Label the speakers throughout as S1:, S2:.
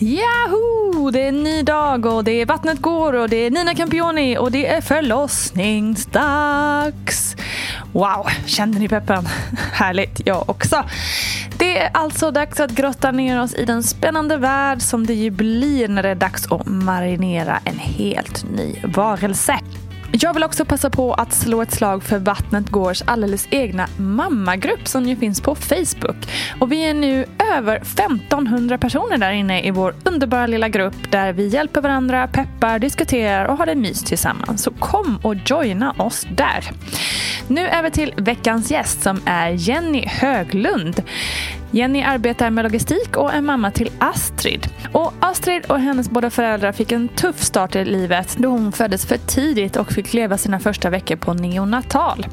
S1: Yahoo! Det är en ny dag och det är Vattnet går och det är Nina Campioni och det är förlossningsdags. Wow, kände ni peppen? Härligt, jag också. Det är alltså dags att grotta ner oss i den spännande värld som det ju blir när det är dags att marinera en helt ny varelse. Jag vill också passa på att slå ett slag för Vattnet Gårds alldeles egna mammagrupp som ju finns på Facebook. Och vi är nu över 1500 personer där inne i vår underbara lilla grupp där vi hjälper varandra, peppar, diskuterar och har det mys tillsammans. Så kom och joina oss där. Nu över till veckans gäst som är Jenny Höglund. Jenny arbetar med logistik och är mamma till Astrid. Och Astrid och hennes båda föräldrar fick en tuff start i livet då hon föddes för tidigt och fick leva sina första veckor på neonatal.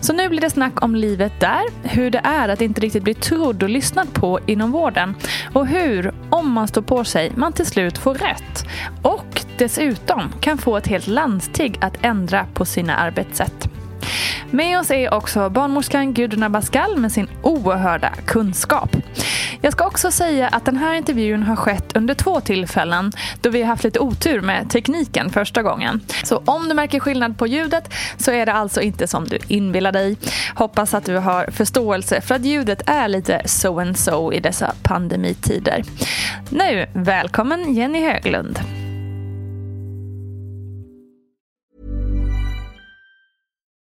S1: Så nu blir det snack om livet där, hur det är att inte riktigt bli trodd och lyssnad på inom vården och hur, om man står på sig, man till slut får rätt. Och dessutom kan få ett helt landsting att ändra på sina arbetssätt. Med oss är också barnmorskan Gudrun Abascal med sin oerhörda kunskap. Jag ska också säga att den här intervjun har skett under två tillfällen då vi har haft lite otur med tekniken första gången. Så om du märker skillnad på ljudet så är det alltså inte som du inbillar dig. Hoppas att du har förståelse för att ljudet är lite so and so i dessa pandemitider. Nu, välkommen Jenny Höglund.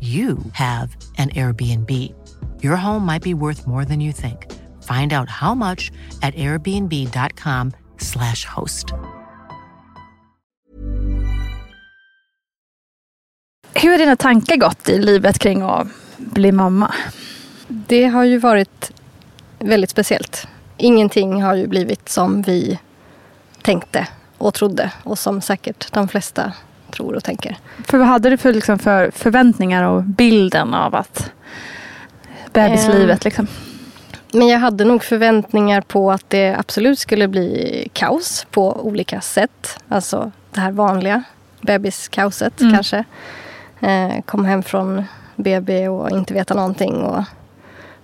S2: you have an Airbnb. Your home might be worth more than you think. Find out how much at airbnb.com slash host.
S1: Hur har dina tankar gått i livet kring att bli mamma?
S3: Det har ju varit väldigt speciellt. Ingenting har ju blivit som vi tänkte och trodde och som säkert de flesta tror och tänker.
S1: För vad hade du för, liksom, för förväntningar och bilden av att bebislivet? Liksom?
S3: Men jag hade nog förväntningar på att det absolut skulle bli kaos på olika sätt. Alltså det här vanliga bebiskaoset mm. kanske. Eh, kom hem från BB och inte veta någonting. Och,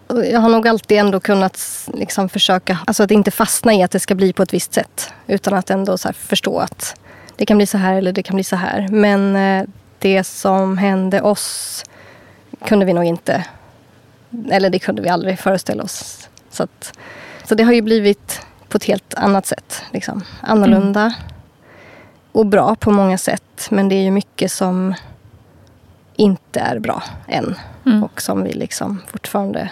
S3: och jag har nog alltid ändå kunnat liksom försöka, alltså att inte fastna i att det ska bli på ett visst sätt. Utan att ändå förstå att det kan bli så här eller det kan bli så här. Men eh, det som hände oss kunde vi nog inte, eller det kunde vi aldrig föreställa oss. Så, att, så det har ju blivit på ett helt annat sätt. Liksom. Annorlunda. Mm. och bra på många sätt. Men det är ju mycket som inte är bra än.
S1: Mm.
S3: Och som vi liksom fortfarande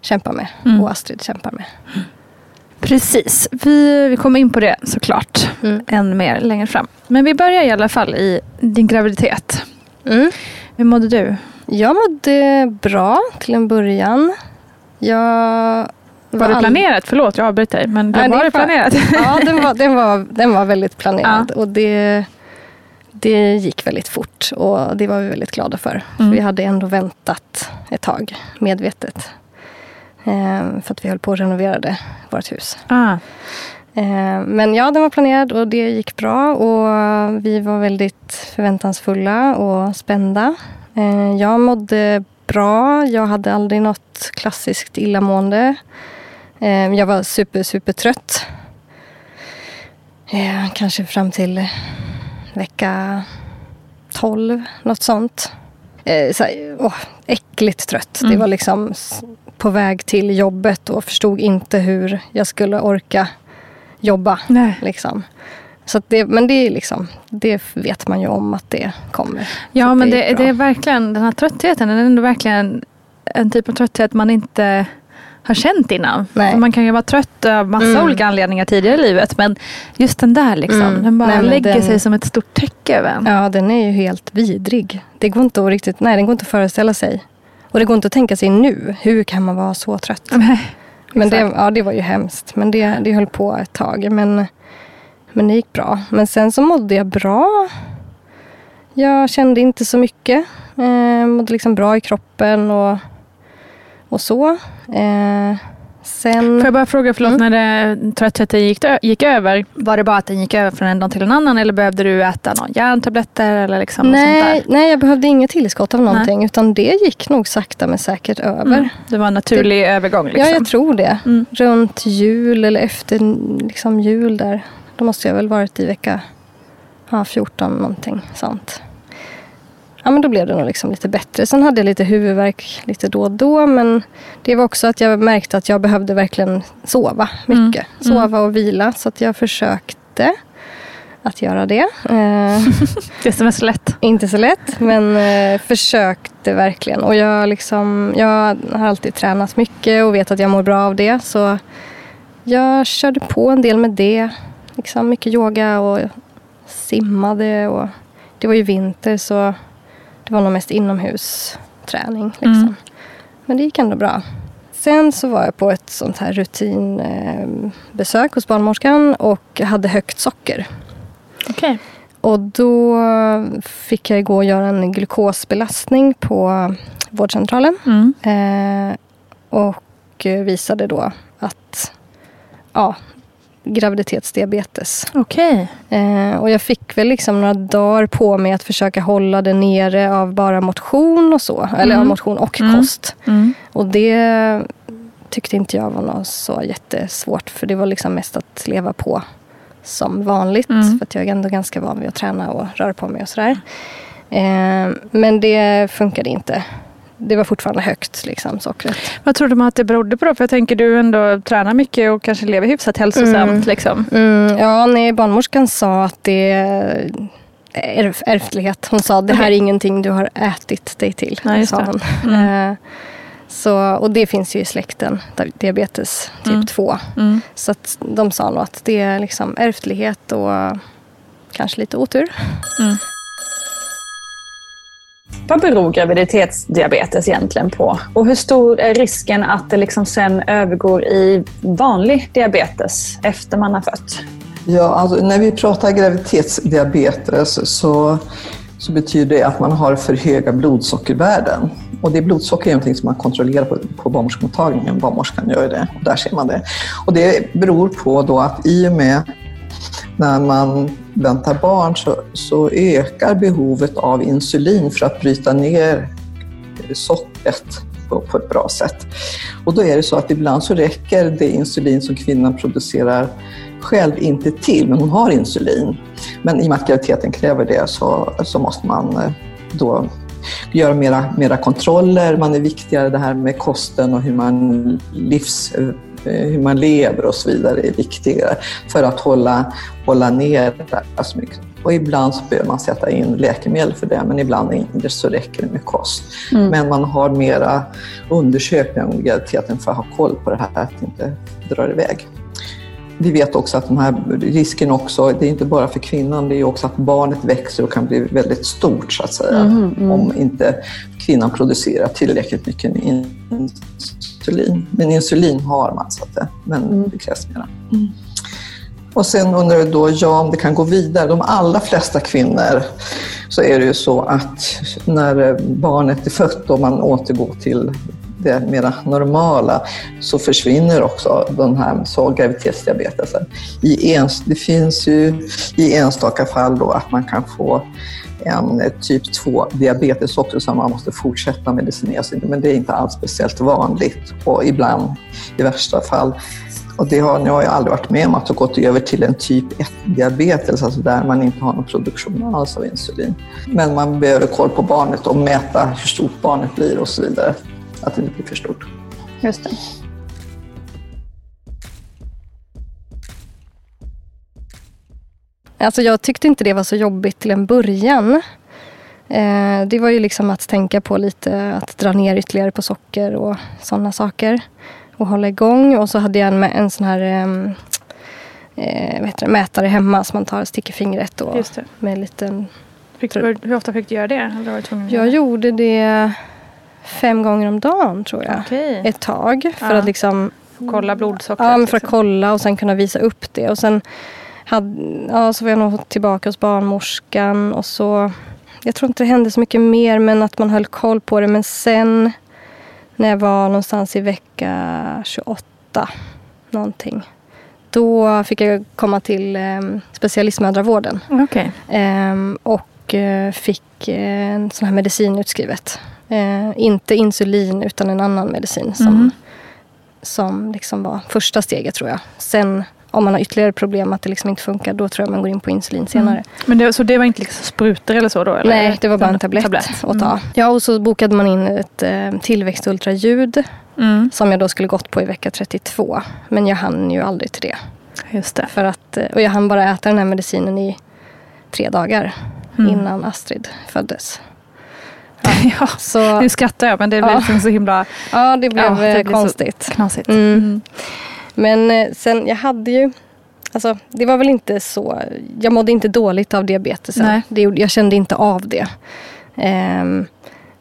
S3: kämpar med.
S1: Mm.
S3: Och Astrid kämpar med.
S1: Precis, vi, vi kommer in på det såklart
S3: Mm.
S1: än mer längre fram. Men vi börjar i alla fall i din graviditet.
S3: Mm.
S1: Hur mådde du?
S3: Jag mådde bra till en början. Jag
S1: Var det
S3: all-
S1: planerat? Förlåt, jag avbryter dig. Men
S3: Nej,
S1: var
S3: det
S1: det planerat?
S3: Ja, den var, den var, den var väldigt planerad. Och det, det gick väldigt fort. Och det var vi väldigt glada för. För
S1: Mm.
S3: vi hade ändå väntat ett tag, medvetet. Ehm, för att vi höll på att renovera vårt hus.
S1: ah.
S3: Ehm, men ja, den var planerad och det gick bra. Och vi var väldigt förväntansfulla och spända. Ehm, jag mådde bra. Jag hade aldrig något klassiskt illamående. Ehm, jag var super, super trött. Ehm, kanske fram till vecka 12, något sånt. Ehm, så här, åh, äckligt trött. Det
S1: Mm.
S3: var liksom på väg till jobbet och förstod inte hur jag skulle orka jobba.
S1: Nej.
S3: Liksom. Så det, men det är liksom, det vet man ju om att det kommer.
S1: Ja,
S3: Så
S1: men
S3: det
S1: det,
S3: bra.
S1: det är verkligen den här tröttheten. Den är ändå verkligen en typ av trötthet man inte har känt innan. Man kan ju vara trött av massa
S3: Mm.
S1: olika anledningar tidigare i livet. Men just den där liksom,
S3: Mm.
S1: den bara
S3: Nej,
S1: lägger
S3: den-
S1: sig som ett stort täcke över en.
S3: Ja, den är ju helt vidrig. Det går inte att riktigt, nej, den går inte att föreställa sig. Och det går inte att tänka sig nu. Hur kan man vara så trött?
S1: Nej,
S3: Men det, ja, det var ju hemskt. Men det, det höll på ett tag. Men, men det gick bra. Men sen så mådde jag bra. Jag kände inte så mycket. Eh, mådde liksom bra i kroppen och, och så. Eh, sen...
S1: Får jag bara fråga, förlåt,
S3: Mm.
S1: när det, tröttheten gick, gick över, var det bara att den gick över från en dag till en annan eller behövde du äta någon järntabletter eller liksom
S3: nej,
S1: sånt där?
S3: nej, jag behövde inget tillskott av någonting. Utan det gick nog sakta men säkert över.
S1: Mm. Det var en naturlig övergång liksom?
S3: Ja, jag tror det.
S1: Mm.
S3: Runt jul eller efter liksom jul där. Då måste jag väl varit i vecka ja, 14 någonting sånt. Ja, men då blev det nog liksom lite bättre. Sen hade jag lite huvudvärk lite då och då. Men det var också att jag märkte att jag behövde verkligen sova mycket.
S1: Mm.
S3: Sova och vila. Så att jag försökte att göra det. Eh,
S1: Det som är så lätt.
S3: inte så lätt, men eh, försökte verkligen. Och jag, liksom, jag har alltid tränat mycket och vet att jag mår bra av det. Så jag körde på en del med det. Liksom mycket yoga och simmade. Och det var ju vinter så det var nog mest inomhusträning. Liksom.
S1: Mm.
S3: Men det gick ändå bra. Sen så var jag på ett sånt här rutinbesök hos barnmorskan och hade högt socker.
S1: Okej.
S3: Och då fick jag gå och göra en glukosbelastning på vårdcentralen.
S1: Mm.
S3: Eh, och visade då att ja, graviditetsdiabetes.
S1: Okej.
S3: Eh, och jag fick väl liksom några dagar på mig att försöka hålla det nere av bara motion och så. Eller av
S1: Mm.
S3: motion och
S1: Mm.
S3: kost.
S1: Mm.
S3: Och det tyckte inte jag var något så jättesvårt. För det var liksom mest att leva på som vanligt.
S1: Mm.
S3: För att jag är ändå ganska van vid att träna och röra på mig och sådär. Eh, men det funkade inte. Det var fortfarande högt, liksom, sockret.
S1: Vad tror du att det berodde på då? För jag tänker du ändå tränar mycket och kanske lever hyfsat hälsosamt.
S3: Mm.
S1: Liksom.
S3: Mm, ja, nej, barnmorskan sa att det är ärf- ärftlighet. Hon sa det här är ingenting du har ätit dig till.
S1: Nej,
S3: sa hon.
S1: Mm.
S3: Eh, så, och det finns ju i släkten, di- diabetes typ
S1: Mm.
S3: 2.
S1: Mm.
S3: Så att de sa nog att det är liksom ärftlighet och kanske lite otur.
S4: Vad beror graviditetsdiabetes egentligen på? Och hur stor är risken att det liksom sen övergår i vanlig diabetes efter man har fött?
S5: Ja, alltså, när vi pratar graviditetsdiabetes så, så betyder det att man har för höga blodsockervärden. Och det blodsocker är någonting som man kontrollerar på, på barnmorskemottagningen. Barnmorskan gör det och där ser man det. Och det beror på då att i och med när man väntar barn så, så ökar behovet av insulin för att bryta ner sockret på, på ett bra sätt. Och då är det så att ibland så räcker det insulin som kvinnan producerar själv inte till, men hon har insulin. Men i och med att graviditeten kräver det så, så måste man eh, då göra mera, mera kontroller. Man är viktigare det här med kosten och hur man, livs, eh, hur man lever och så vidare är viktigare för att hålla, hålla ner mycket Och ibland så behöver man sätta in läkemedel för det, men ibland inte så räcker det med kost. Men man har mera undersökningar under graviditeten för att ha koll på det här, att det inte drar iväg. Vi vet också att den här risken också, det är inte bara för kvinnan, det är också att barnet växer och kan bli väldigt stort så att säga. Om inte kvinnan producerar tillräckligt mycket insulin. Men insulin har man så att det, men det krävs mera. Och sen undrar du då, ja, om det kan gå vidare. De allra flesta kvinnor så är det ju så att när barnet är fött och man återgår till det mera normala så försvinner också den här så graviditetsdiabetesen. I ens, det finns ju i enstaka fall då att man kan få en eh, typ 2-diabetes också som man måste fortsätta medicinera sig men det är inte alls speciellt vanligt och ibland i värsta fall och det har, nu har jag aldrig varit med om att ha gått över till en typ 1-diabetes, alltså där man inte har någon produktion alls av insulin. Men man behöver koll på barnet och mäta hur stort barnet blir och så vidare, att det inte blir för stort.
S4: Just det.
S3: Alltså jag tyckte inte det var så jobbigt till en början. Eh, det var ju liksom att tänka på lite att dra ner ytterligare på socker och sådana saker. Och hålla igång. Och så hade jag en, en sån här ehm, eh, det, mätare hemma som man tar och sticker fingret och med en liten...
S1: Fick, hur ofta fick du göra det? Eller var tvungen
S3: Jag gjorde det fem gånger om dagen tror jag.
S1: Okej.
S3: Ett tag. För
S1: Ja.
S3: att liksom
S1: Kolla blodsockret.
S3: Ja, för att
S1: liksom.
S3: kolla och sen kunna visa upp det. Och sen hade, ja, så var jag nog tillbaka hos barnmorskan och så... Jag tror inte det hände så mycket mer, men att man höll koll på det. Men sen när jag var någonstans i vecka 28, någonting. Då fick jag komma till eh, specialistmödravården.
S1: Okej.
S3: Ehm, och eh, fick eh, en sån här medicin utskrivet. Eh, inte insulin utan en annan medicin som,
S1: Mhm.
S3: som liksom var första steget tror jag. Sen om man har ytterligare problem att det liksom inte funkar då tror jag man går in på insulin senare.
S1: Men det, så det var inte liksom sprutor eller så då? Eller?
S3: Nej, det var bara en tablett, att ta.
S1: Mm.
S3: Ja, och så bokade man in ett eh, tillväxtultraljud
S1: Mm.
S3: som jag då skulle gått på i vecka 32. Men jag hann ju aldrig till det.
S1: Just det.
S3: För att, eh, och jag hann bara äta den här medicinen i tre dagar
S1: Mm.
S3: innan Astrid föddes.
S1: Ja.
S3: Så
S1: Nu skrattar jag men det blir
S3: Ja.
S1: liksom så himla
S3: ja, det blev
S1: Ja, det
S3: eh,
S1: blir så-
S3: konstigt.
S1: knasigt.
S3: Men eh, sen, jag hade ju... Alltså, det var väl inte så... Jag mådde inte dåligt av diabetesen.
S1: Nej.
S3: Det, jag kände inte av det. Ehm,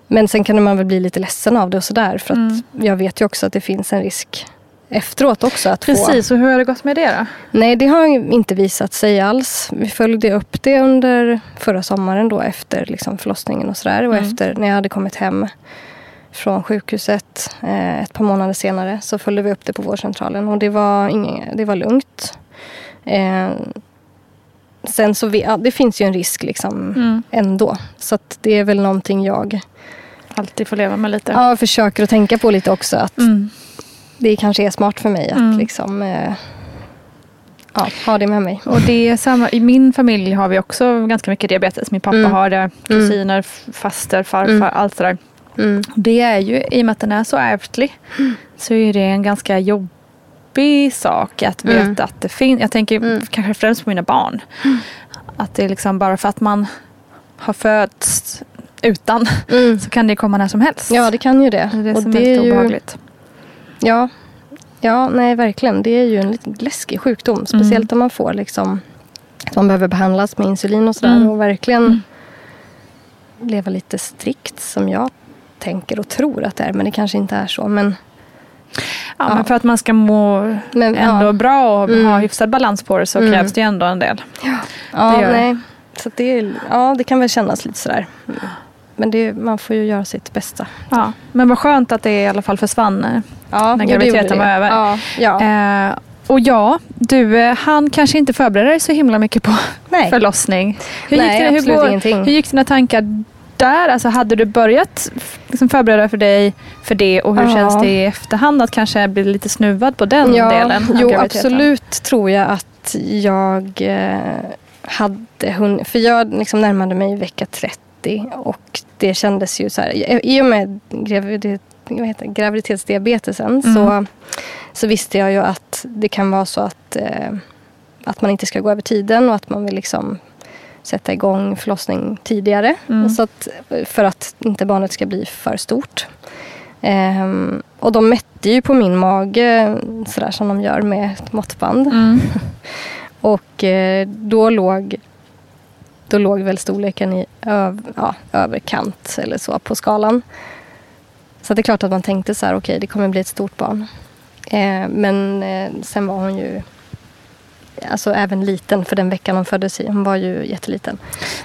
S3: men sen kan man väl bli lite ledsen av det och sådär. För att
S1: Mm.
S3: jag vet ju också att det finns en risk efteråt också. Att Få,
S1: Precis, och hur har det gått med det då?
S3: nej, det har inte visat sig alls. Vi följde upp det under förra sommaren då efter liksom förlossningen och sådär. Och
S1: Mm.
S3: efter när jag hade kommit hem från sjukhuset eh, ett par månader senare så följde vi upp det på vårdcentralen och det var, ingen, det var lugnt. Eh, sen så vi, ja, det finns ju en risk liksom
S1: Mm.
S3: ändå. Så det är väl någonting jag
S1: Alltid får leva med lite.
S3: ja, försöker att tänka på lite också. Att
S1: Mm.
S3: det kanske är smart för mig att
S1: Mm.
S3: liksom, eh, ja, ha det med mig.
S1: Och det är samma, I min familj har vi också ganska mycket diabetes. Min pappa
S3: Mm.
S1: har det, kusiner, faster, farfar,
S3: Mm.
S1: allt det där.
S3: Mm.
S1: Det är ju, i och med att den är så ärftlig, så är det en ganska jobbig sak att veta
S3: Mm.
S1: att det finns. Jag tänker
S3: Mm.
S1: kanske främst på mina barn. Att det är liksom bara för att man har fötts utan
S3: Mm.
S1: så kan det komma när som helst.
S3: Ja, det kan ju det.
S1: det är det
S3: Och
S1: som är lite obehagligt.
S3: Ja, ja, nej verkligen. Det är ju en lite läskig sjukdom. Speciellt om man får liksom att man behöver behandlas med insulin och sådär.
S1: Mm.
S3: Och verkligen
S1: Mm.
S3: leva lite strikt som jag tänker och tror att det är. Men det kanske inte är så. Men,
S1: Ja,
S3: Ja.
S1: Men för att man ska må
S3: men
S1: ändå
S3: ja,
S1: bra och
S3: Mm.
S1: ha hyfsad balans på det så
S3: Mm.
S1: krävs det ju ändå en del.
S3: ja,
S1: gör det.
S3: nej. Så det, är, ja, det kan väl kännas lite sådär. Men det, man får ju göra sitt bästa.
S1: Ja. Men vad skönt att det i alla fall försvann. eh,
S3: Ja,
S1: När graviditeten var över.
S3: Ja, ja.
S1: Eh, och ja, du eh, han kanske inte förbereda dig så himla mycket på
S3: nej.
S1: förlossning. Hur,
S3: Nej,
S1: gick det, hur,
S3: absolut ingenting.
S1: hur gick dina tankar där? Alltså, hade du börjat liksom förbereda för dig för det och hur
S3: Ja.
S1: känns det i efterhand att kanske bli lite snuvad på den
S3: ja,
S1: delen?
S3: Jo, absolut tror jag att jag eh, hade hunnit. För jag liksom närmade mig vecka 30 och det kändes ju så här. I och med graviditet, heter, graviditetsdiabetesen
S1: Mm.
S3: så, så visste jag ju att det kan vara så att, eh, att man inte ska gå över tiden och att man vill liksom sätta igång förlossning tidigare.
S1: Mm.
S3: Så att, för att inte barnet ska bli för stort. Ehm, och de mätte ju på min mage sådär som de gör med ett måttband.
S1: Mm.
S3: Och eh, då låg då låg väl storleken i öv, ja, överkant eller så på skalan. Så det är klart att man tänkte så här, okej det kommer bli ett stort barn. Eh, men eh, sen var hon ju alltså även liten för den veckan hon föddes i. Hon var ju jätteliten.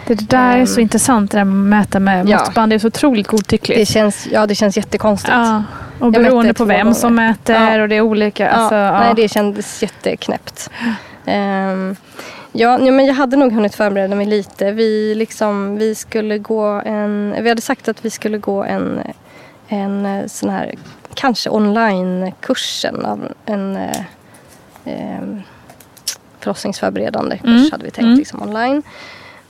S1: Det där är så
S3: Ehm.
S1: intressant det där med att mäta med
S3: Ja.
S1: måttband. Det är så otroligt godtyckligt.
S3: Det känns, ja, det känns jättekonstigt.
S1: ja. Och beroende på vem
S3: gånger.
S1: som mäter
S3: Ja.
S1: och det är olika. Alltså, ja.
S3: Nej, det kändes jätteknäppt. Ja, ja, men jag hade nog hunnit förbereda mig lite. Vi, liksom, vi skulle gå en... Vi hade sagt att vi skulle gå en, en eh, sån här, kanske online-kursen av en eh, ehm, förlossningsförberedande kurs
S1: Mm,
S3: hade vi tänkt
S1: mm.
S3: liksom online.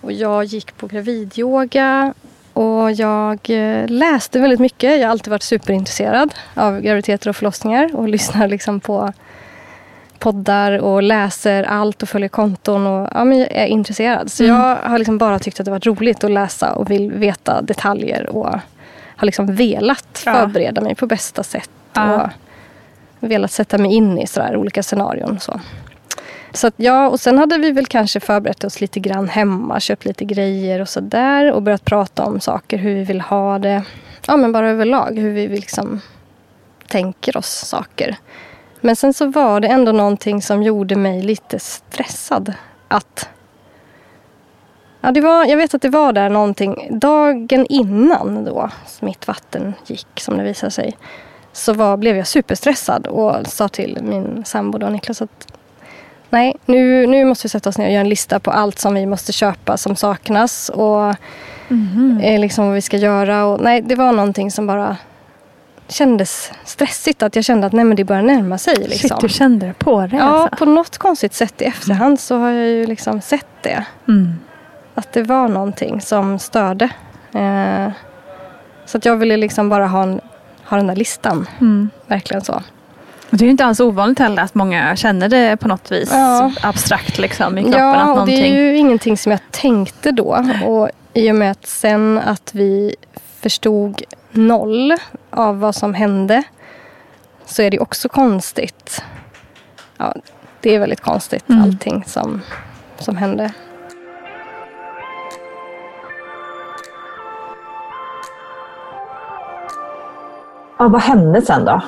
S3: Och jag gick på gravidyoga och jag eh, läste väldigt mycket. Jag har alltid varit superintresserad av graviditeter och förlossningar och lyssnar liksom på poddar och läser allt och följer konton. Och, ja, men jag är intresserad. Så
S1: Mm.
S3: jag har liksom bara tyckt att det varit roligt att läsa och vill veta detaljer och har liksom velat
S1: Ja.
S3: förbereda mig på bästa sätt.
S1: Ja.
S3: Och velat sätta mig in i sådär olika scenarion. Så. Så att, ja, och sen hade vi väl kanske förberett oss lite grann hemma, köpt lite grejer och sådär och börjat prata om saker, hur vi vill ha det. Ja, men bara överlag, hur vi liksom tänker oss saker. Men sen så var det ändå någonting som gjorde mig lite stressad. Att Ja, det var, jag vet att det var där någonting. Dagen innan då mitt vatten gick, som det visade sig, så var, blev jag superstressad och sa till min sambo då, Niklas att nej, nu, nu måste vi sätta oss ner och göra en lista på allt som vi måste köpa som saknas och eh, liksom vad vi ska göra. Och, nej, det var någonting som bara kändes stressigt. Att jag kände att nej, men det börjar närma sig. Liksom.
S1: Shit, du kände det på dig
S3: Ja,
S1: alltså.
S3: på något konstigt sätt i efterhand så har jag ju liksom sett det.
S1: Mm.
S3: Att det var någonting som störde. Eh, så att jag ville liksom bara ha, en, ha den där listan.
S1: Mm.
S3: Verkligen så.
S1: Och det är ju inte alls ovanligt heller att många känner det på något vis
S3: Ja.
S1: abstrakt liksom, i kroppen.
S3: Ja,
S1: att
S3: och det
S1: någonting...
S3: är ju ingenting som jag tänkte då. Och i och med att sen att vi förstod noll av vad som hände så är det också konstigt. Ja, det är väldigt konstigt
S1: Mm.
S3: allting som, som hände.
S4: Ja, vad hände sen då?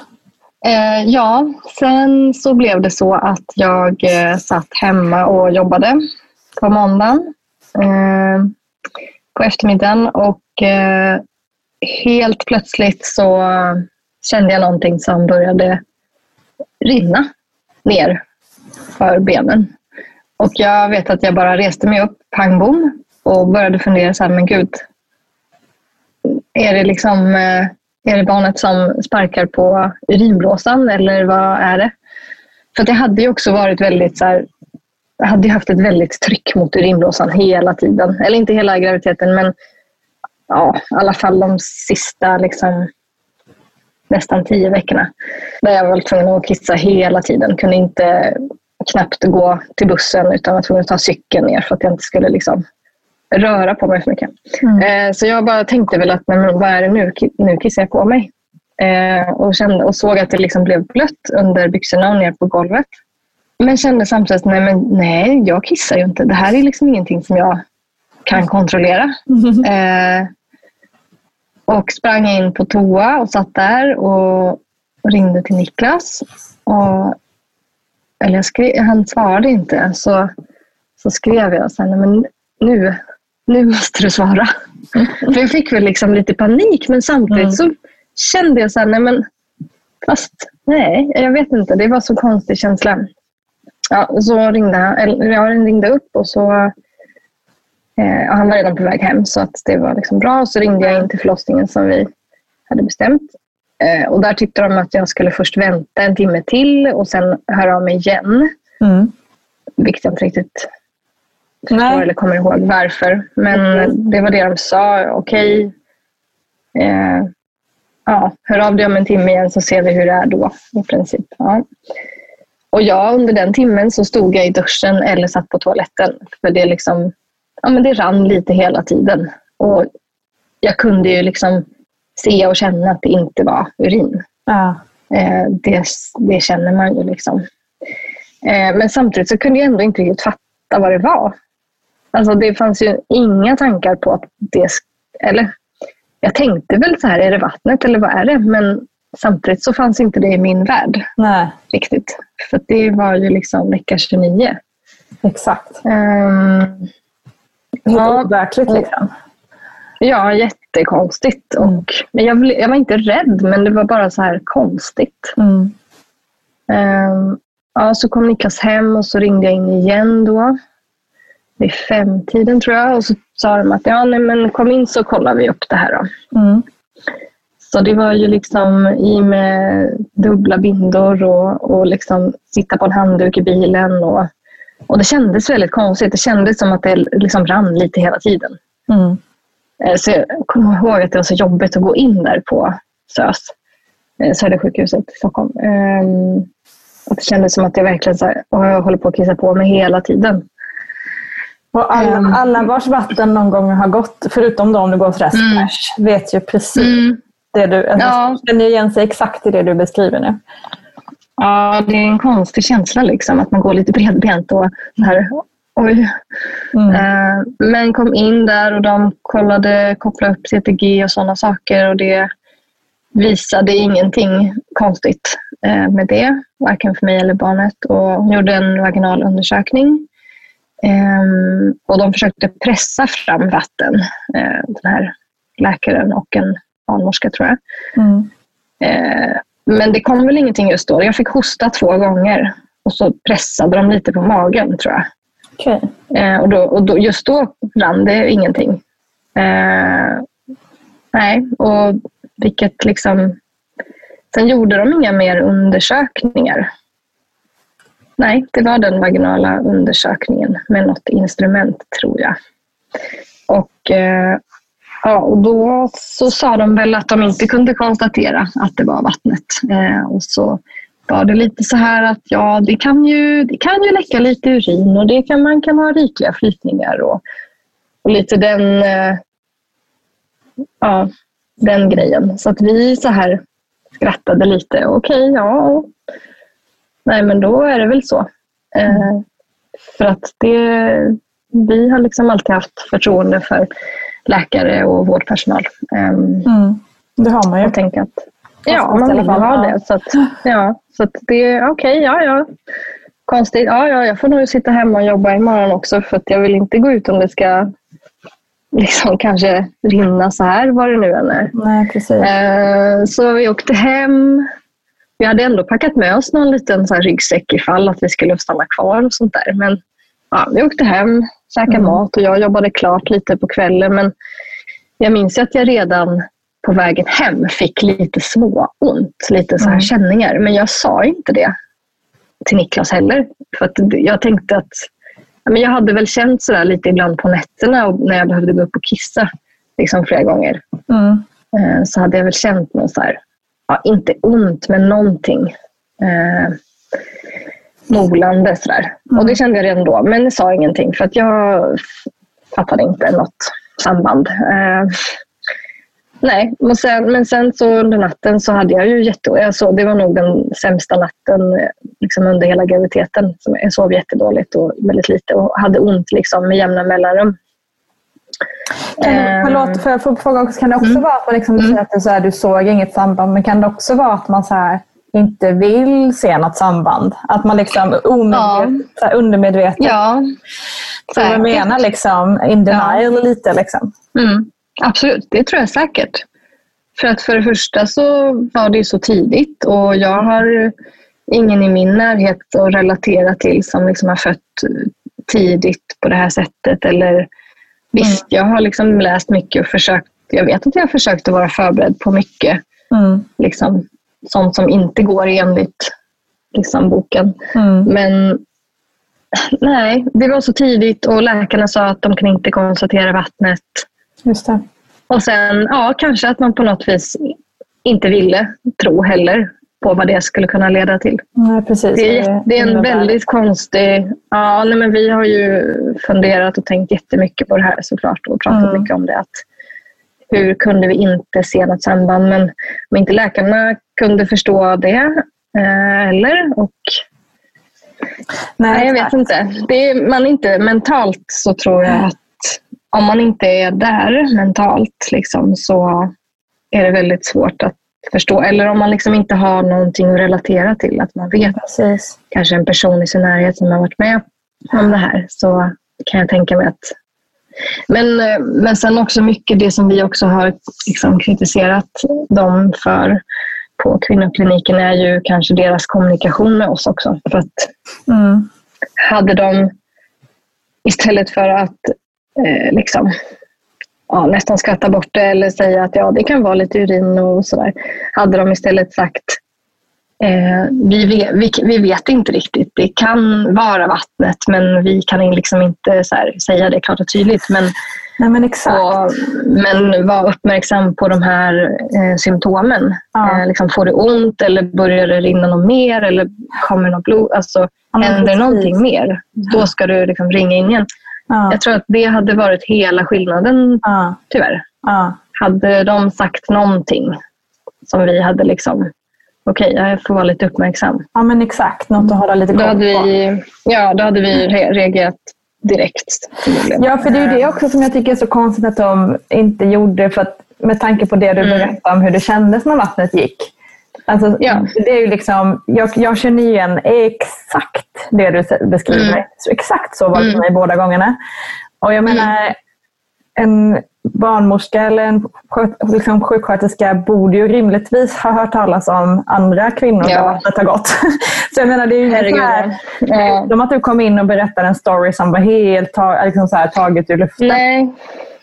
S6: Eh, ja, sen så blev det så att jag eh, satt hemma och jobbade på måndagen eh, på eftermiddagen och eh, helt plötsligt så kände jag någonting som började rinna ner för benen. Och jag vet att jag bara reste mig upp, pang bom, och började fundera så här, men gud, är det liksom eh, är det barnet som sparkar på urinblåsan eller vad är det? För det hade ju också varit väldigt så här, jag hade ju haft ett väldigt tryck mot urinblåsan hela tiden. Eller inte hela graviditeten men ja, i alla fall de sista liksom, nästan tio veckorna. Där jag var tvungen att kissa hela tiden. Kunde inte knappt gå till bussen utan var tvungen att ta cykeln ner för att jag inte skulle liksom, röra på mig för mycket. Eh, så jag bara tänkte väl att men vad är det nu? Nu kissar jag på mig. Eh, och, kände, och såg att det liksom blev blött under byxorna och ner på golvet. Men kände samtidigt nej, men nej, jag kissar ju inte. Det här är liksom ingenting som jag kan kontrollera. Eh, och sprang in på toa och satt där och ringde till Niklas. Och, eller skrev, han svarade inte. Så, så skrev jag sen, "Nej, men nu, nu måste du svara. För jag fick väl liksom lite panik men samtidigt så kände jag så här, nej men fast nej, jag vet inte. Det var så konstig känsla. Ja, och så ringde han, eller jag ringde upp och så eh, han var redan på väg hem så att det var liksom bra. Och så ringde jag in till förlossningen som vi hade bestämt. Eh, och där tyckte de att jag skulle först vänta en timme till och sen höra av mig igen.
S4: Mm.
S6: Vilket jag inte riktigt förstår eller kommer ihåg varför. Men det var det de sa. Okej. Eh, ja, hör av dig om en timme igen så ser vi hur det är då i princip. Ja. Och jag under den timmen så stod jag i duschen eller satt på toaletten. För det liksom, ja, men det rann lite hela tiden. Och jag kunde ju liksom se och känna att det inte var urin.
S4: Ja.
S6: Eh, det, det känner man ju liksom. Eh, men samtidigt så kunde jag ändå inte riktigt fatta vad det var. Alltså det fanns ju inga tankar på att det... Eller jag tänkte väl så här, är det vattnet eller vad är det? Men samtidigt så fanns inte det i min värld
S4: Nej,
S6: riktigt. För det var ju liksom vecka 29.
S4: exakt. Helt
S6: Ja.
S4: overkligt liksom.
S6: Ja, jättekonstigt. Och, men jag, jag var inte rädd, men det var bara så här konstigt.
S4: Mm.
S6: Ehm, ja, så kom Niklas hem och så ringde jag in igen då. Vid femtiden tror jag. Och så sa de att ja, nej, men kom in så kollar vi upp det här.
S4: Mm.
S6: Så det var ju liksom i med dubbla bindor och, och liksom sitta på en handduk i bilen. Och, och det kändes väldigt konstigt. Det kändes som att det liksom rann lite hela tiden.
S4: Mm.
S6: Eh, Så jag kommer ihåg att det var så jobbigt att gå in där på SÖS, eh, Södersjukhuset i Stockholm. Ehm, Att det kändes som att jag verkligen så här, "Åh, jag håller på att kissa på mig hela tiden.
S4: Och alla,
S6: Ehm.
S4: alla vars vatten någon gång har gått, förutom de om du går till Restbärs, vet ju precis det du... Alltså,
S6: Ja.
S4: känner ju igen sig exakt i det du beskriver nu.
S6: Ja, det är en konstig känsla liksom, att man går lite bredbent och så här, oj.
S4: Mm.
S6: Eh, Men kom in där och de kollade, kopplade upp CTG och sådana saker och det visade ingenting konstigt eh, med det, varken för mig eller barnet. Och gjorde en vaginal undersökning. Ehm, Och de försökte pressa fram vatten, eh, den här läkaren och en barnmorska tror jag.
S4: Mm.
S6: Eh, Men det kom väl ingenting just då. Jag fick hosta två gånger och så pressade de lite på magen tror jag.
S4: Okej.
S6: Eh, och då, och då, just då rann det ingenting. Nej, och vilket liksom... Sen gjorde de inga mer undersökningar. Nej, det var den vaginala undersökningen med något instrument tror jag. Och, eh, ja, och då så sa de väl att de inte kunde konstatera att det var vattnet. Eh, och så var det lite så här att ja, det kan ju, det kan ju läcka lite urin och det kan, man kan ha rikliga flytningar och, och lite den, eh, ja, den grejen. Så att vi så här skrattade lite. Okej, ja. Nej, men då är det väl så. Eh, för att det, vi har liksom alltid haft förtroende för läkare och vårdpersonal. Ehm,
S4: Mm. Det har man ju.
S6: jag tänker att ja, man vill ha det. Så att, ja, så att det är okej, ja, ja. Konstigt. Ja, ja, jag får nog sitta hemma och jobba imorgon också för att jag vill inte gå ut om det ska liksom kanske rinna så här, vad det nu än är.
S4: Nej, precis.
S6: Eh, Så vi åkte hem. Vi hade ändå packat med oss någon liten så här ryggsäck ifall att vi skulle stanna kvar och sånt där. Men ja, vi åkte hem, käkade mat och jag jobbade klart lite på kvällen. Men jag minns att jag redan på vägen hem fick lite småont, lite så här känningar. Men jag sa inte det till Niklas heller. För jag tänkte att men jag hade väl känt så där lite ibland på nätterna och när jag behövde gå upp och kissa liksom flera gånger.
S4: Mm.
S6: Eh, så hade jag väl känt något så här, ja, inte ont men någonting eh, molande sådär. Och det kände jag redan då, men det sa ingenting för att jag fattade inte något samband. Eh, nej, men sen, men sen så under natten så hade jag ju jätte... Jag sov, det var nog den sämsta natten liksom under hela graviditeten. Jag sov jättedåligt och väldigt lite och hade ont liksom med jämna mellanrum.
S4: Kan
S6: Ehm.
S4: förlåt, för jag får fråga också, kan det också
S6: Mm.
S4: vara att man liksom, du säger att du, så här, du såg inget samband, men kan det också vara att man så här, inte vill se något samband? Att man liksom omedvet, så här, undermedvetet
S6: Ja,
S4: Så jag menar liksom in denial lite liksom.
S6: Mm, absolut, det tror jag säkert. För att för det första så var det ju så tidigt och jag har ingen i min närhet att relatera till som liksom har fött tidigt på det här sättet. Eller, visst, jag har liksom läst mycket och försökt. Jag vet att jag har försökt att vara förberedd på mycket.
S4: Mm.
S6: Liksom, sånt som inte går enligt liksom, boken.
S4: Mm.
S6: Men nej, det var så tidigt och läkarna sa att de kan inte konstatera vattnet.
S4: Just det.
S6: Och sen, ja, kanske att man på något vis inte ville tro heller. På vad det skulle kunna leda till.
S4: Nej, precis.
S6: Det är, det är en väldigt konstig... Ja, nej, men vi har ju funderat och tänkt jättemycket på det här såklart och pratat
S4: Mm.
S6: mycket om det. Att hur kunde vi inte se något samband? Men om inte läkarna kunde förstå det eh, eller? Och, nej, jag vet inte. Det är, man inte. Mentalt så tror jag att om man inte är där mentalt liksom, så är det väldigt svårt att förstå. Eller om man liksom inte har någonting att relatera till. Att man vet
S4: Precis.
S6: kanske en person i sin närhet som har varit med om det här. Så kan jag tänka mig att... Men, eh, men sen också mycket det som vi också har liksom kritiserat dem för på kvinnokliniken är ju kanske deras kommunikation med oss också. För att
S4: Mm.
S6: hade de istället för att eh, liksom, ja, nästan skratta bort det eller säga att ja, det kan vara lite urin och sådär. Hade de istället sagt eh, vi, vet, vi, vi vet inte riktigt. Det kan vara vattnet men vi kan liksom inte här, säga det klart och tydligt. Men,
S4: Nej, men exakt.
S6: och, men var uppmärksam på de här eh, symptomen.
S4: Ja.
S6: Eh, liksom, får du ont eller börjar det rinna något mer eller kommer något blod? Alltså,
S4: Ja,
S6: händer
S4: precis.
S6: någonting mer, då ska du liksom ringa in igen.
S4: Ja.
S6: Jag tror att det hade varit hela skillnaden,
S4: Ja.
S6: tyvärr.
S4: Ja.
S6: Hade de sagt någonting som vi hade liksom, okej, jag får vara lite uppmärksam.
S4: ja, men exakt. Något att hålla lite koll på.
S6: vi, ja, då hade vi re- reagerat direkt.
S4: Ja, för det är ju det också som jag tycker är så konstigt att de inte gjorde. För att, med tanke på det du
S6: Mm.
S4: berättade om hur det kändes när vattnet gick. Alltså,
S6: Ja.
S4: det är ju liksom, jag, jag känner igen exakt det du beskriver.
S6: Mm.
S4: Exakt så var det för mig båda gångerna. Och jag menar, en barnmorska eller en liksom sjuksköterska borde ju rimligtvis ha hört talas om andra kvinnor där
S6: Ja.
S4: vattnet har gått. så jag menar, det är ju
S6: Herregud,
S4: här,
S6: ja.
S4: de att du kom in och berättade en story som var helt liksom så här, taget ur luften.
S6: Nej.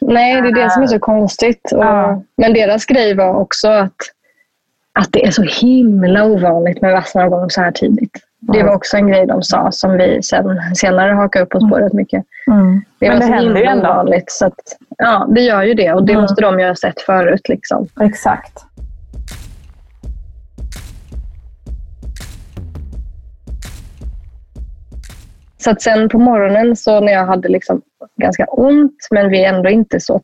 S6: Nej, det är det som är så konstigt. Och,
S4: Ja.
S6: Men deras grej var också att, att det är så himla ovanligt med vassnavgång så här tidigt. Det var också en grej de sa som vi sen, senare hakade upp oss på rätt mycket.
S4: Mm.
S6: Det
S4: Men
S6: var
S4: det
S6: så
S4: händer ju
S6: himla
S4: ändå.
S6: ovanligt. Så att, ja, det gör ju det och det
S4: Mm.
S6: måste de ju ha sett förut. Liksom.
S4: Exakt.
S6: Så att sen på morgonen så när jag hade liksom ganska ont men vi ändå inte så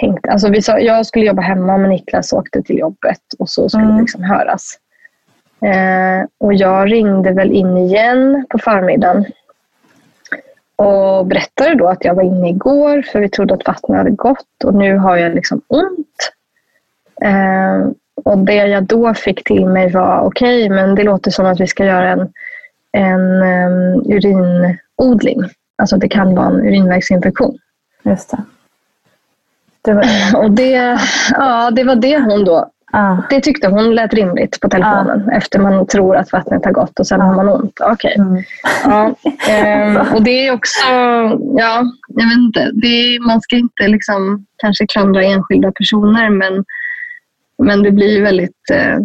S6: tänkte. Alltså vi sa, jag skulle jobba hemma men Niklas åkte till jobbet och så skulle
S4: Mm.
S6: det liksom höras. Eh, och jag ringde väl in igen på förmiddagen och berättade då att jag var inne igår för vi trodde att vattnet hade gått och nu har jag liksom ont. Eh, och det jag då fick till mig var okej, men det låter som att vi ska göra en, en um, urinodling. Alltså det kan vara en urinvägsinfektion.
S4: Just det. Det var,
S6: Och det, ja, det var det hon då
S4: ah,
S6: det tyckte hon lät rimligt på telefonen efter man tror att vattnet har gått och sen har man ont. Okej.
S4: mm.
S6: Ja, ehm, och det är också, ja, jag vet inte. Det är, man ska inte liksom kanske klandra enskilda personer men, men det blir väldigt, eh,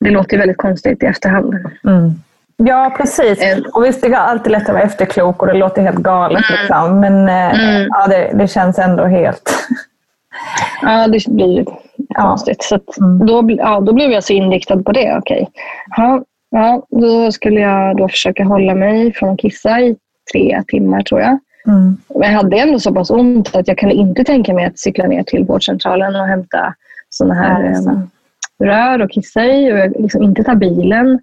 S6: det låter ju väldigt konstigt i efterhand.
S4: mm. Ja, precis.
S6: Eh.
S4: Och visst, det är alltid lätt att vara efterklok och det låter helt galet. Liksom. Men eh,
S6: Mm.
S4: ja, det, det känns ändå helt...
S6: Ja, det blir konstigt. Så
S4: Mm.
S6: då, ja, då blev jag så inriktad på det. Okej. Ja, ja, då skulle jag då försöka hålla mig från att kissa i tre timmar tror jag.
S4: Mm.
S6: Men jag hade ändå så pass ont att jag kunde inte tänka mig att cykla ner till vårdcentralen och hämta såna här
S4: Ja,
S6: em, rör och kissa i och jag liksom inte ta bilen.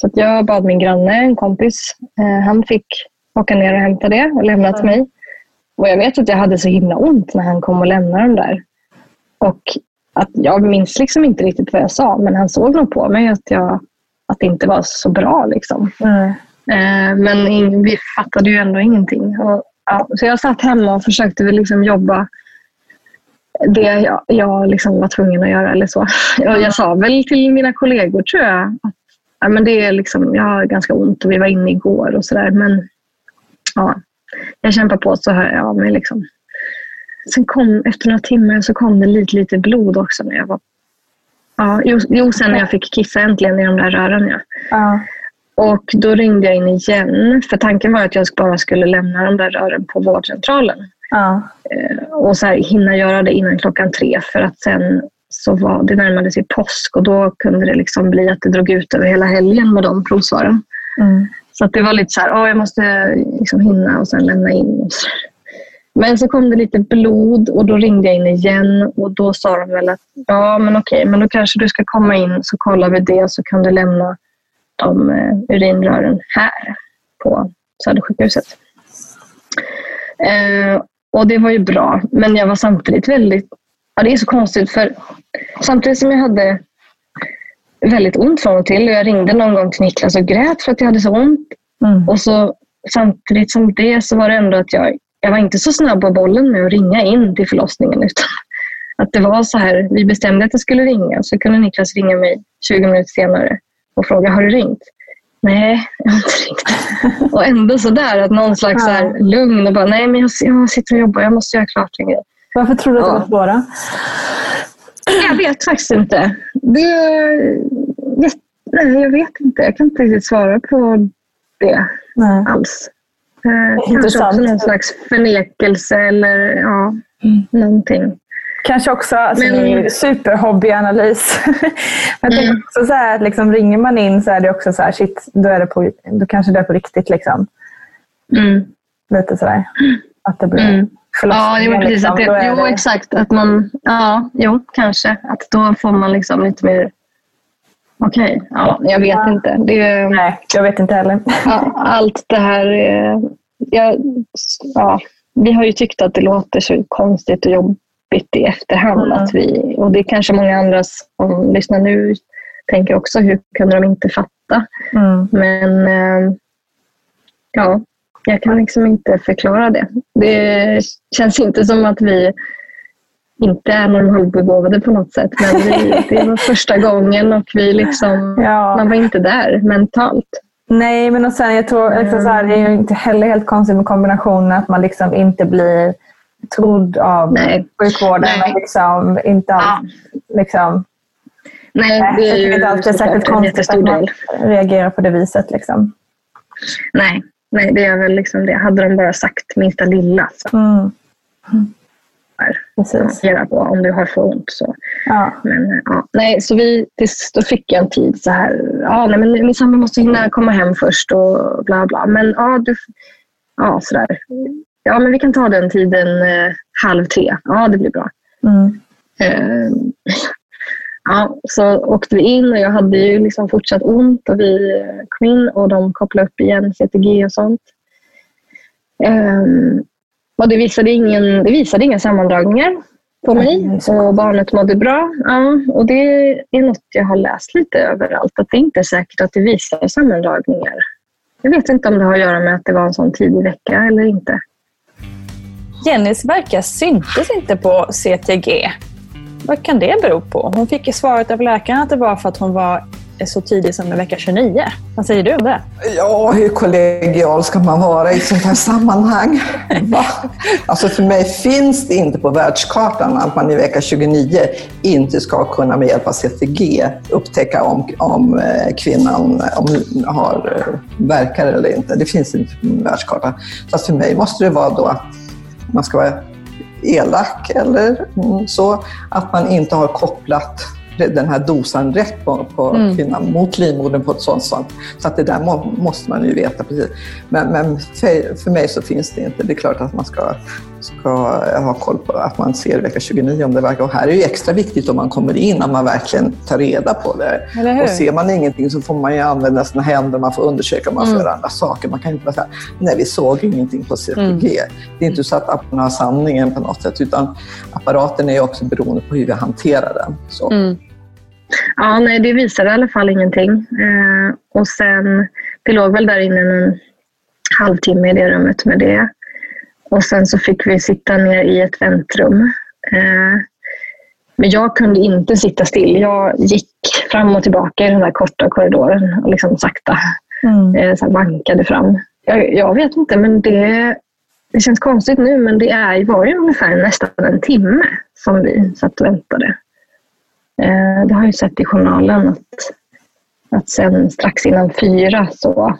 S6: Så att jag bad min granne, en kompis, eh, han fick åka ner och hämta det och lämna till mig. Och jag vet att jag hade så himla ont när han kom och lämnade dem där. Och att jag minns liksom inte riktigt vad jag sa men han såg nog på mig att, jag, att det inte var så bra. Liksom.
S4: Mm.
S6: Men vi fattade ju ändå ingenting. Och, ja, så jag satt hemma och försökte liksom jobba det jag, jag liksom var tvungen att göra. Eller så. Jag, jag sa väl till mina kollegor tror jag att ja, men det är liksom, jag har ganska ont och vi var inne igår och sådär. Men ja, jag kämpar på så hör jag av mig. Liksom. Sen kom, efter några timmar så kom det lite, lite blod också. När jag var, ja, jo, jo, sen när jag fick kissa äntligen i de där rören. Ja.
S4: Ja.
S6: Och då ringde jag in igen. För tanken var att jag bara skulle lämna de där rören på vårdcentralen.
S4: Ja.
S6: Eh, och så här, hinna göra det innan klockan tre för att sen så var det närmade sig påsk och då kunde det liksom bli att det drog ut över hela helgen med de provsvaren.
S1: Mm.
S6: Så att det var lite så här, oh, jag måste liksom hinna och sen lämna in. Och så. Men så kom det lite blod och då ringde jag in igen och då sa de väl att ja men okej, men då kanske du ska komma in så kollar vi det så kan du lämna de eh, urinrören här på Södersjukhuset. Eh, och det var ju bra, men jag var samtidigt väldigt... Ja, det är så konstigt för samtidigt som jag hade väldigt ont från och till och jag ringde någon gång till Niklas och grät för att jag hade så ont.
S1: Mm.
S6: Och så samtidigt som det så var det ändå att jag, jag var inte så snabb på bollen med att ringa in till förlossningen utan att det var så här, vi bestämde att jag skulle ringa så kunde Niklas ringa mig 20 minuter senare och fråga, har du ringt? Nej, jag har inte ringt. Och ändå sådär, att någon slags så här lugn och bara, nej men jag, jag sitter och jobbar, jag måste göra klart en grej.
S1: Varför tror du att det
S6: Ja.
S1: var svåra?
S6: Jag vet faktiskt inte. Det, jag, nej, jag vet inte. Jag kan inte riktigt svara på det
S1: Nej.
S6: alls. Eh, kanske också någon slags förnekelse eller ja, någonting.
S1: Kanske också, alltså
S6: Men-
S1: är superhobbyanalys. Men
S6: Mm.
S1: också så här, liksom, ringer man in så är det också så här, shit, då, är det på, då kanske det är på riktigt. Liksom.
S6: Mm.
S1: Lite sådär. Att det blir
S6: Mm. Ja, jo,
S1: förlossningen,
S6: precis.
S1: liksom.
S6: Att det, jo,
S1: det-
S6: exakt. Att man, ja, jo, kanske. Att då får man liksom lite mer... Okej, ja, jag vet inte. Det,
S1: Nej, jag vet inte heller.
S6: Ja, allt det här... eh, Ja, ja, vi har ju tyckt att det låter så konstigt och jobbigt i efterhand.
S1: Mm.
S6: Att vi, och det är kanske många andra som lyssnar nu tänker också, hur kunde de inte fatta?
S1: Mm.
S6: Men eh, ja, jag kan liksom inte förklara det. Det känns inte som att vi inte är normalbegåvade på något sätt. Men vi, det var första gången och vi liksom,
S1: Ja.
S6: man var inte där mentalt.
S1: Nej, men och sen, jag tror liksom, så här, det är ju inte heller helt konstigt med kombinationen att man liksom inte blir trodd av
S6: Nej.
S1: sjukvården.
S6: Nej.
S1: Och liksom, inte alls, liksom,
S6: Nej, det är ju
S1: inte alltid det är särskilt konstigt att man
S6: del.
S1: reagerar på det viset. Liksom.
S6: Nej, nej, det är väl liksom det. Hade de bara sagt minsta lilla så
S1: Mm.
S6: här,
S1: Precis.
S6: reagera på om du har för ont. Så.
S1: Ja.
S6: Men, ja, nej, så vi, tills, då fick jag en tid så här. Ja, nej, men min sambo måste hinna komma hem först och bla bla. Men ja, du, ja sådär. Ja, men vi kan ta den tiden eh, halv tre. Ja, det blir bra.
S1: Mm.
S6: Eh, ja, så åkte vi in och jag hade ju liksom fortsatt ont och vi kom in och de kopplade upp igen CTG och sånt. Eh, och det visade, ingen, det visade inga sammandragningar på mig och barnet mådde bra. Ja, och det är något jag har läst lite överallt, att det inte är säkert att det visar sammandragningar. Jag vet inte om det har att göra med att det var en sån tidig vecka eller inte.
S4: Jennys verkar syntes inte på CTG. Vad kan det bero på? Hon fick ju svaret av läkaren att det var för att hon var så tidig som i vecka 29. Vad säger du om det?
S5: Ja, hur kollegial ska man vara i ett sånt här sammanhang? Va? Alltså för mig finns det inte på världskartan att man i vecka 29 inte ska kunna med hjälp av CTG upptäcka om, om eh, kvinnan om har eh, verkar eller inte. Det finns inte på världskartan. Så för mig måste det vara då att man ska vara elak eller mm, så, att man inte har kopplat den här dosan rätt på, på kvinnan mot livmodern på ett sånt sätt. Så att det där må, måste man ju veta precis. Men, men för, för mig så finns det inte. Det är klart att man ska, ska ha koll på att man ser vecka 29 om det verkar. Och här är det extra viktigt om man kommer in att man verkligen tar reda på det. Och ser man ingenting så får man ju använda sina händer, man får undersöka, man får göra andra saker. Man kan inte bara säga nej vi såg ingenting på CTG. Det är inte så att appen har sanningen på något sätt utan apparaten är också beroende på hur vi hanterar den. Så.
S6: Ja, nej, det visade i alla fall ingenting. Eh, och sen, det låg väl där inne en halvtimme i det rummet med det. Och sen så fick vi sitta ner i ett väntrum. Eh, men jag kunde inte sitta still. Jag gick fram och tillbaka i den där korta korridoren och liksom sakta
S1: Mm.
S6: eh, så vankade fram. Jag, jag vet inte, men det, det känns konstigt nu, men det är, var ju ungefär nästan en timme som vi satt och väntade. Eh, det har jag sett i journalen att, att sen strax innan fyra så,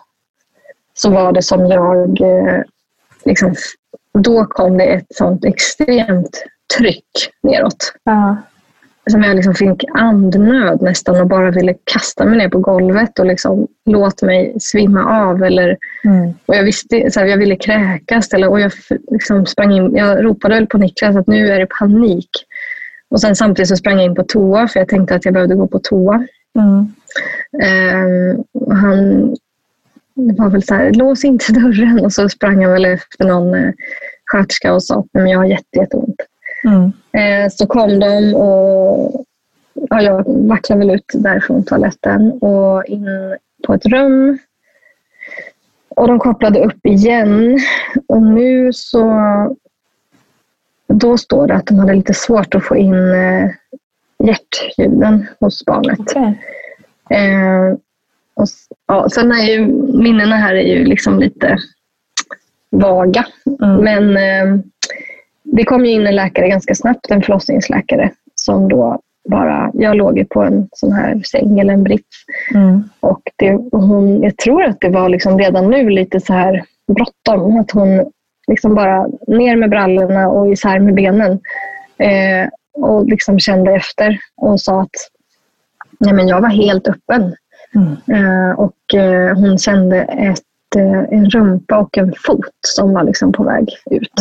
S6: så var det som jag... Liksom, då kom det ett sånt extremt tryck neråt.
S1: Ja.
S6: som jag liksom fick andnöd nästan och bara ville kasta mig ner på golvet och liksom låt mig svimma av. Eller,
S4: Mm.
S6: och jag, visste, så här, jag ville kräkas eller, och jag liksom sprang in. Jag ropade väl på Niklas att nu är det panik. Och sen samtidigt så sprang jag in på toa för jag tänkte att jag behövde gå på toa.
S4: Mm.
S6: Och han det var väl så här, lås inte dörren. Och så sprang han väl efter någon eh, sköterska och sa att "Nej, men jag har jätte, jätteont.
S4: Mm.
S6: Eh, så kom de och ja, jag vacklade väl ut därifrån toaletten och in på ett rum. Och de kopplade upp igen. Och nu så... Då står det att de hade lite svårt att få in eh, hjärtljuden hos barnet.
S4: Okej.
S6: Eh, och, ja, sen är ju minnena här är ju liksom lite vaga.
S4: Mm.
S6: Men eh, det kom ju in en läkare ganska snabbt, en förlossningsläkare som då bara, jag låg ju på en sån här säng eller en brits
S4: Mm.
S6: och det, hon, jag tror att det var liksom redan nu lite så här bråttom. Att hon liksom bara ner med brallorna och isär med benen. Eh, och liksom kände efter och sa att nej men jag var helt öppen.
S4: Mm.
S6: Eh, och eh, hon kände ett, eh, en rumpa och en fot som var liksom på väg ut.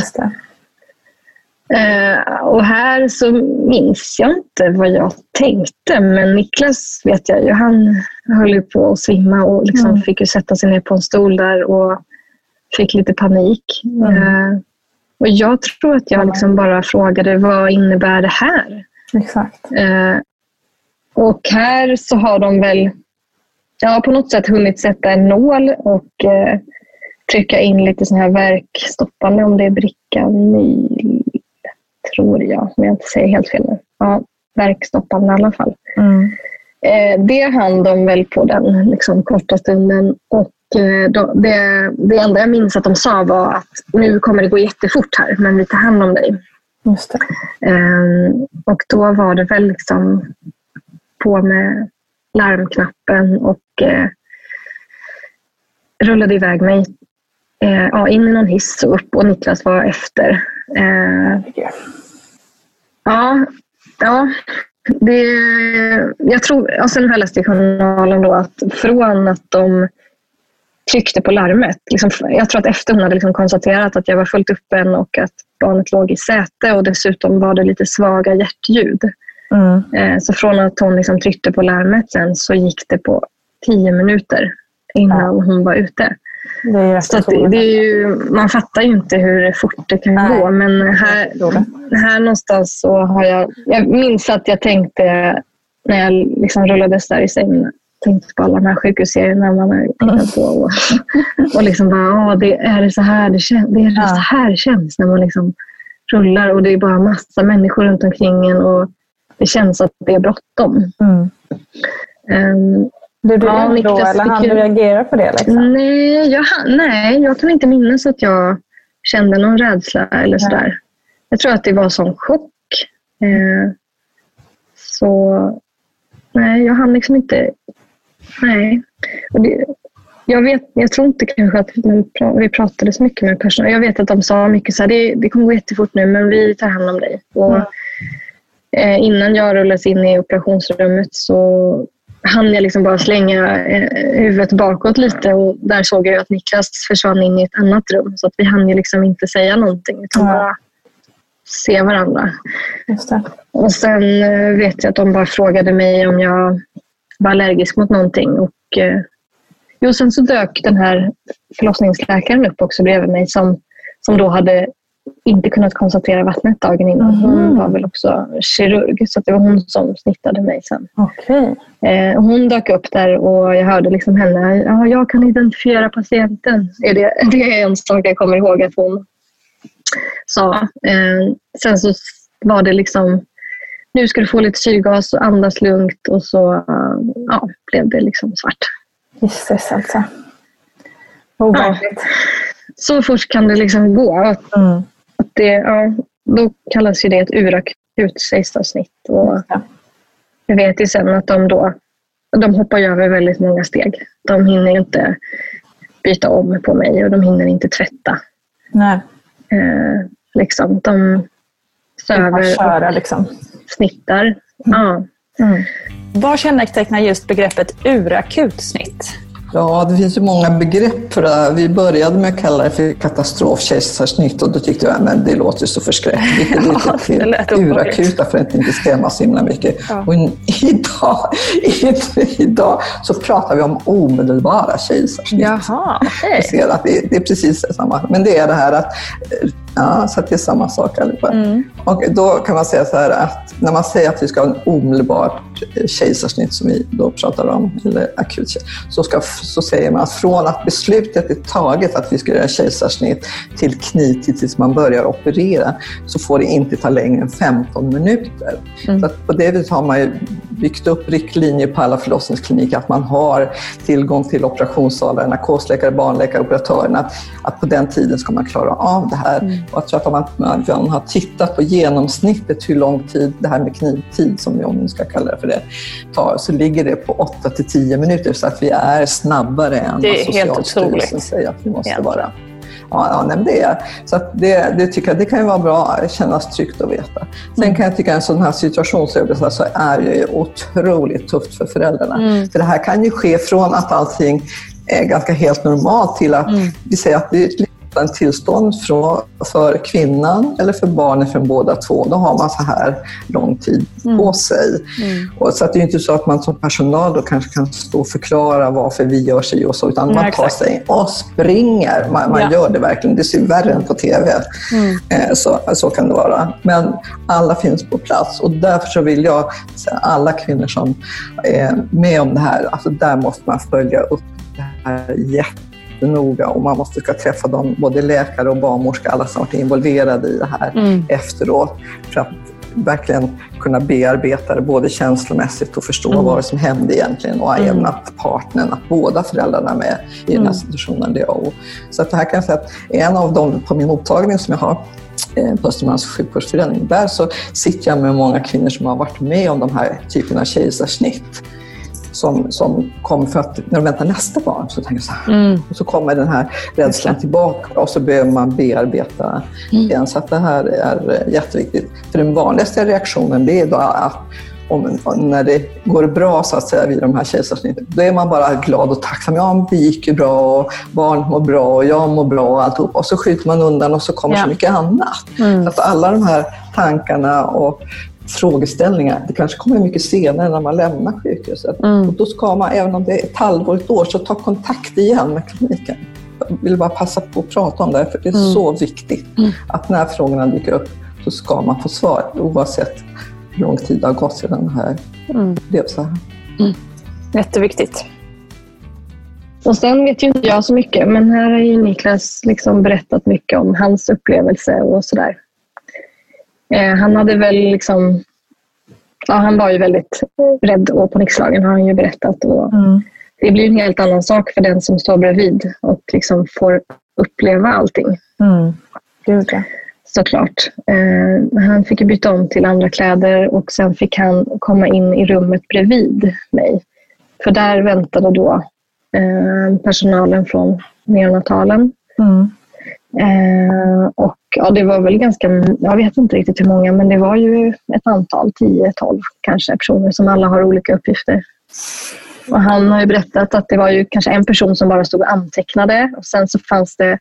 S6: Och här så minns jag inte vad jag tänkte, men Niklas vet jag ju, han höll ju på att svimma och liksom
S4: Mm.
S6: fick ju sätta sig ner på en stol där och fick lite panik.
S4: Mm.
S6: Och jag tror att jag liksom bara frågade, vad innebär det här?
S4: Exakt.
S6: Och här så har de väl ja, på något sätt hunnit sätta en nål och eh, trycka in lite sån här verkstoppande, om det är Bricanyl, tror jag, om jag inte säger helt fel nu. Ja, verkstoppande i alla fall.
S4: Mm.
S6: Eh, det hann de väl på den liksom, korta stunden. Och, eh, då, det, det enda jag minns att de sa var att nu kommer det gå jättefort här, men vi tar hand om dig.
S4: Just det.
S6: Eh, och då var det väl liksom på med larmknappen och eh, rullade iväg mig eh, ja, in i någon hiss och upp och Niklas var efter. Eh, ja, ja, det, jag tror, alltså och sen har jag läst i journalen då att från att de tryckte på larmet, liksom, jag tror att efter hon hade liksom konstaterat att jag var fullt öppen och att barnet låg i säte och dessutom var det lite svaga hjärtljud.
S4: Mm.
S6: Eh, Så från att hon liksom tryckte på larmet sen så gick det på tio minuter innan hon var ute.
S4: Det är
S6: Så det, det är ju, man fattar ju inte hur fort det kan
S4: Nej.
S6: gå. Men här, här någonstans så har jag... Jag minns att jag tänkte när jag liksom rullades där i sängen tänkte på alla de här sjukhusserierna man har tittat på. Och, och liksom bara, Åh, det är det så här det känns. Det är det så här det känns när man liksom rullar och det är bara massa människor runt omkring en och det känns att det är bråttom.
S4: Mm.
S6: Um,
S4: Blev du
S6: Ja, Niklas
S4: eller du reagera på det? Liksom?
S6: Nej, jag, nej, jag kan inte minnas att jag kände någon rädsla eller sådär. Jag tror att det var sån chock. Eh, så nej, jag hann liksom inte... Nej. Det, jag, vet, jag tror inte kanske att vi pratade så mycket med personal. Jag vet att de sa mycket så här, det, det kommer gå jättefort nu men vi tar hand om dig. Och, eh, innan jag rullades in i operationsrummet så hann jag liksom bara slänga eh, huvudet bakåt lite och där såg jag att Niklas försvann in i ett annat rum. Så att vi hann ju liksom inte säga någonting utan
S4: Ja.
S6: bara se varandra. Och sen eh, vet jag att de bara frågade mig om jag var allergisk mot någonting. Och, eh, jo, sen så dök den här förlossningsläkaren upp också bredvid mig som, som då hade inte kunnat konstatera vattnet dagen innan. Hon var väl också kirurg så det var hon som snittade mig sen.
S4: Okej.
S6: Eh, hon dök upp där och jag hörde liksom henne. Ja, jag kan identifiera patienten. Är det, det är en sak jag kommer ihåg att hon sa. Eh, sen så var det liksom. Nu ska du få lite syrgas och andas lugnt och så ja, blev det liksom svart.
S4: Gisses alltså. Overkligt.
S6: Så fort kan det liksom gå. Att,
S4: Mm.
S6: Det, ja, då kallas ju det ett urakut kejsarsnitt. Och jag vet ju sen att de då de hoppar över väldigt många steg. De hinner inte byta om på mig och de hinner inte tvätta.
S4: Nej.
S6: Eh, liksom, de söver
S4: köra liksom.
S6: snittar Ja.
S4: Vad kännetecknar just begreppet urakut snitt?
S5: Ja, det finns ju många begrepp för det. här. Vi började med att kalla det för katastrofkejsarsnitt och då tyckte jag att det låter så förskräckligt. Det
S4: Ja,
S5: lite urakuta för att inte skrämma så himla mycket.
S4: Ja.
S5: Och idag, idag så pratar vi om omedelbara kejsarsnitt.
S4: Jaha,
S5: Jag
S4: okej.
S5: ser att det, det är precis samma. Men det är det här att, eh, ja, så det är samma sak allihopa.
S4: Mm.
S5: Och då kan man säga så här att när man säger att vi ska ha en omedelbart eh, kejsarsnitt som vi då pratar om, eller akut så, ska, så säger man att från att beslutet är taget att vi ska göra kejsarsnitt till knivtid tills man börjar operera så får det inte ta längre än 15 minuter.
S4: Mm.
S5: Så på det viset har man ju byggt upp riktlinjer på alla förlossningskliniker att man har tillgång till operationssalar, narkosläkare, barnläkare, operatörerna. Att, att på den tiden ska man klara av det här.
S4: Mm.
S5: Och jag tror att om man, man har tittat på genomsnittet hur lång tid det här med knivtid, som vi om vi ska kalla det för det, tar, så ligger det på 8 till 10 minuter. Så att vi är snabbare än vad Socialstyrelsen säger att vi måste
S4: Helt.
S5: vara. Ja, ja det är så det, det tycker jag det kan ju vara bra, kännas tryggt att veta. Sen
S4: Mm.
S5: kan jag tycka att en sån här situation så är ju otroligt tufft för föräldrarna.
S4: Mm.
S5: För det här kan ju ske från att allting är ganska helt normalt till att
S4: Mm.
S5: vi säger att det är liknande tillstånd från, för kvinnan eller för barnet från båda två. Då har man så här lång tid
S4: Mm.
S5: på sig. Och så att det är inte så att man som personal då kanske kan stå och förklara varför vi gör sig och så, utan
S4: Nej,
S5: man tar
S4: exakt.
S5: sig och springer. Man, man
S4: Ja.
S5: gör det verkligen. Det ser värre än på TV. Eh, Så, så kan det vara. Men alla finns på plats och därför så vill jag säga alla kvinnor som är med om det här, alltså där måste man följa upp det här jättenoga och man måste ska träffa dem, både läkare och barnmorska, alla som varit involverade i det här
S4: Mm.
S5: efteråt för att verkligen kunna bearbeta det både känslomässigt och förstå
S4: Mm.
S5: vad som hände egentligen och även att partnern, att båda föräldrarna är med i den här situationen. Det och. Så att det här kan jag säga att en av dem på min mottagning som jag har eh, på Östermalms sjukvårdsförening, där så sitter jag med många kvinnor som har varit med om de här typerna av kejsarsnitt. Som, som kommer för att när de väntar nästa barn så tänker jag så här, och så kommer den här rädslan tillbaka och så behöver man bearbeta den. Så att det här är eh, jätteviktigt. För den vanligaste reaktionen det är då att om, när det går bra så att säga vid de här kejsarsnitten, då är man bara glad och tacksam. Ja, det gick ju bra och barnet mår bra och jag mår bra och alltihop. Och så skjuter man undan och så kommer
S4: Ja.
S5: så mycket annat. Så att alla de här tankarna och frågeställningar, det kanske kommer mycket senare när man lämnar sjukhuset. Och då ska man, även om det är ett halvår, ett år, så ta kontakt igen med kliniken. Jag vill bara passa på att prata om det, här, för det är så viktigt att när frågorna dyker upp så ska man få svar oavsett hur lång tid det har gått sedan det här blev så här.
S4: Jätteviktigt.
S6: Och sen vet ju inte jag så mycket, men här har ju Niklas liksom berättat mycket om hans upplevelse och sådär. Eh, han hade väl liksom... Ja, han var ju väldigt rädd och panikslagen har han ju berättat. Och Det blir en helt annan sak för den som står bredvid och liksom får uppleva allting.
S4: Mm. Gud, ja.
S6: såklart. Eh, han fick byta om till andra kläder och sen fick han komma in i rummet bredvid mig. För där väntade då eh, personalen från neonatalen.
S4: Mm.
S6: Eh, och ja, det var väl ganska, jag vet inte riktigt hur många, men det var ju ett antal, 10-12 kanske personer som alla har olika uppgifter. Och han har ju berättat att det var ju kanske en person som bara stod och antecknade och sen så fanns det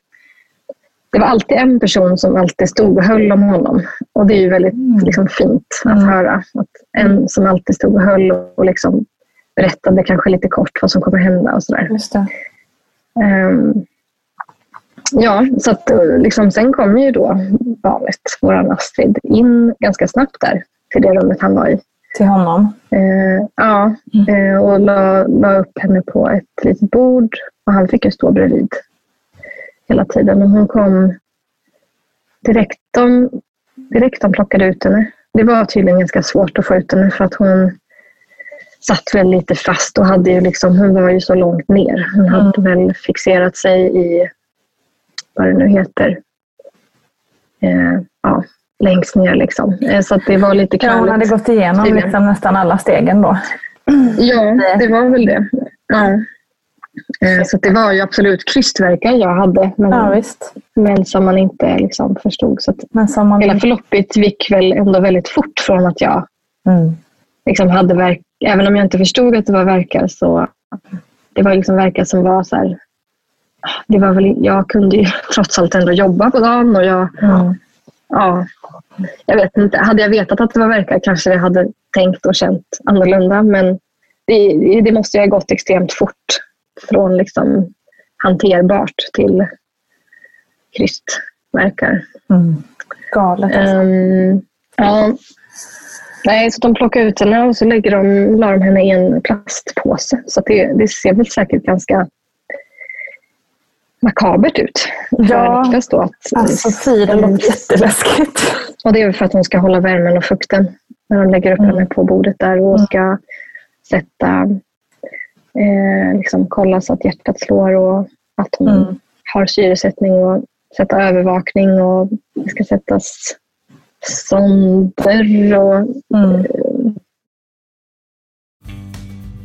S6: det var alltid en person som alltid stod och höll om honom. Och det är ju väldigt liksom, fint att höra. Att en som alltid stod och höll och liksom berättade kanske lite kort vad som kommer hända och sådär.
S4: Just det.
S6: Ja, så att eh, liksom, sen kom ju då barnet, våran Astrid, in ganska snabbt där till det rummet han var i.
S4: Till honom.
S6: Eh, ja, eh, och la, la upp henne på ett litet bord och han fick ju stå bredvid hela tiden. Och hon kom direkt de, direkt de plockade ut henne. Det var tydligen ganska svårt att få ut henne för att hon satt väl lite fast och hade ju liksom, hon var ju så långt ner. Hon hade väl fixerat sig i, vad det nu heter, eh, ja, längst ner liksom. Eh, så det var lite
S4: Ja, hon hade gått igenom liksom nästan alla stegen då.
S6: Ja, det var väl det. Ja. Eh, Så det var ju absolut krystverkan jag hade, men,
S4: Ja, visst.
S6: men som man inte liksom förstod. Så
S4: Men som man...
S6: hela förloppet gick väl ändå väldigt fort från att jag
S4: Mm.
S6: liksom hade verk, även om jag inte förstod att det var verkar så det var liksom verkar som var så här, det var väl, jag kunde ju trots allt ändå jobba på dagen och jag, ja, jag vet inte. Hade jag vetat att det var verkar kanske jag hade tänkt och känt annorlunda. Men det, det måste ju ha gått extremt fort från liksom hanterbart till krystverkar.
S4: Galet alltså.
S6: Ehm, ja. Nej, så de plockade ut henne och så lägger de, la de henne i en plastpåse. Så det, det ser väl säkert ganska makabert ut. för
S4: Ja,
S6: Niklas då, att,
S4: Alltså det låter jätteläskigt.
S6: och det är för att hon ska hålla värmen och fukten när de lägger upp henne på bordet där och ska sätta, eh, liksom kolla så att hjärtat slår och att hon har syresättning och sätta övervakning och det ska sättas sonder och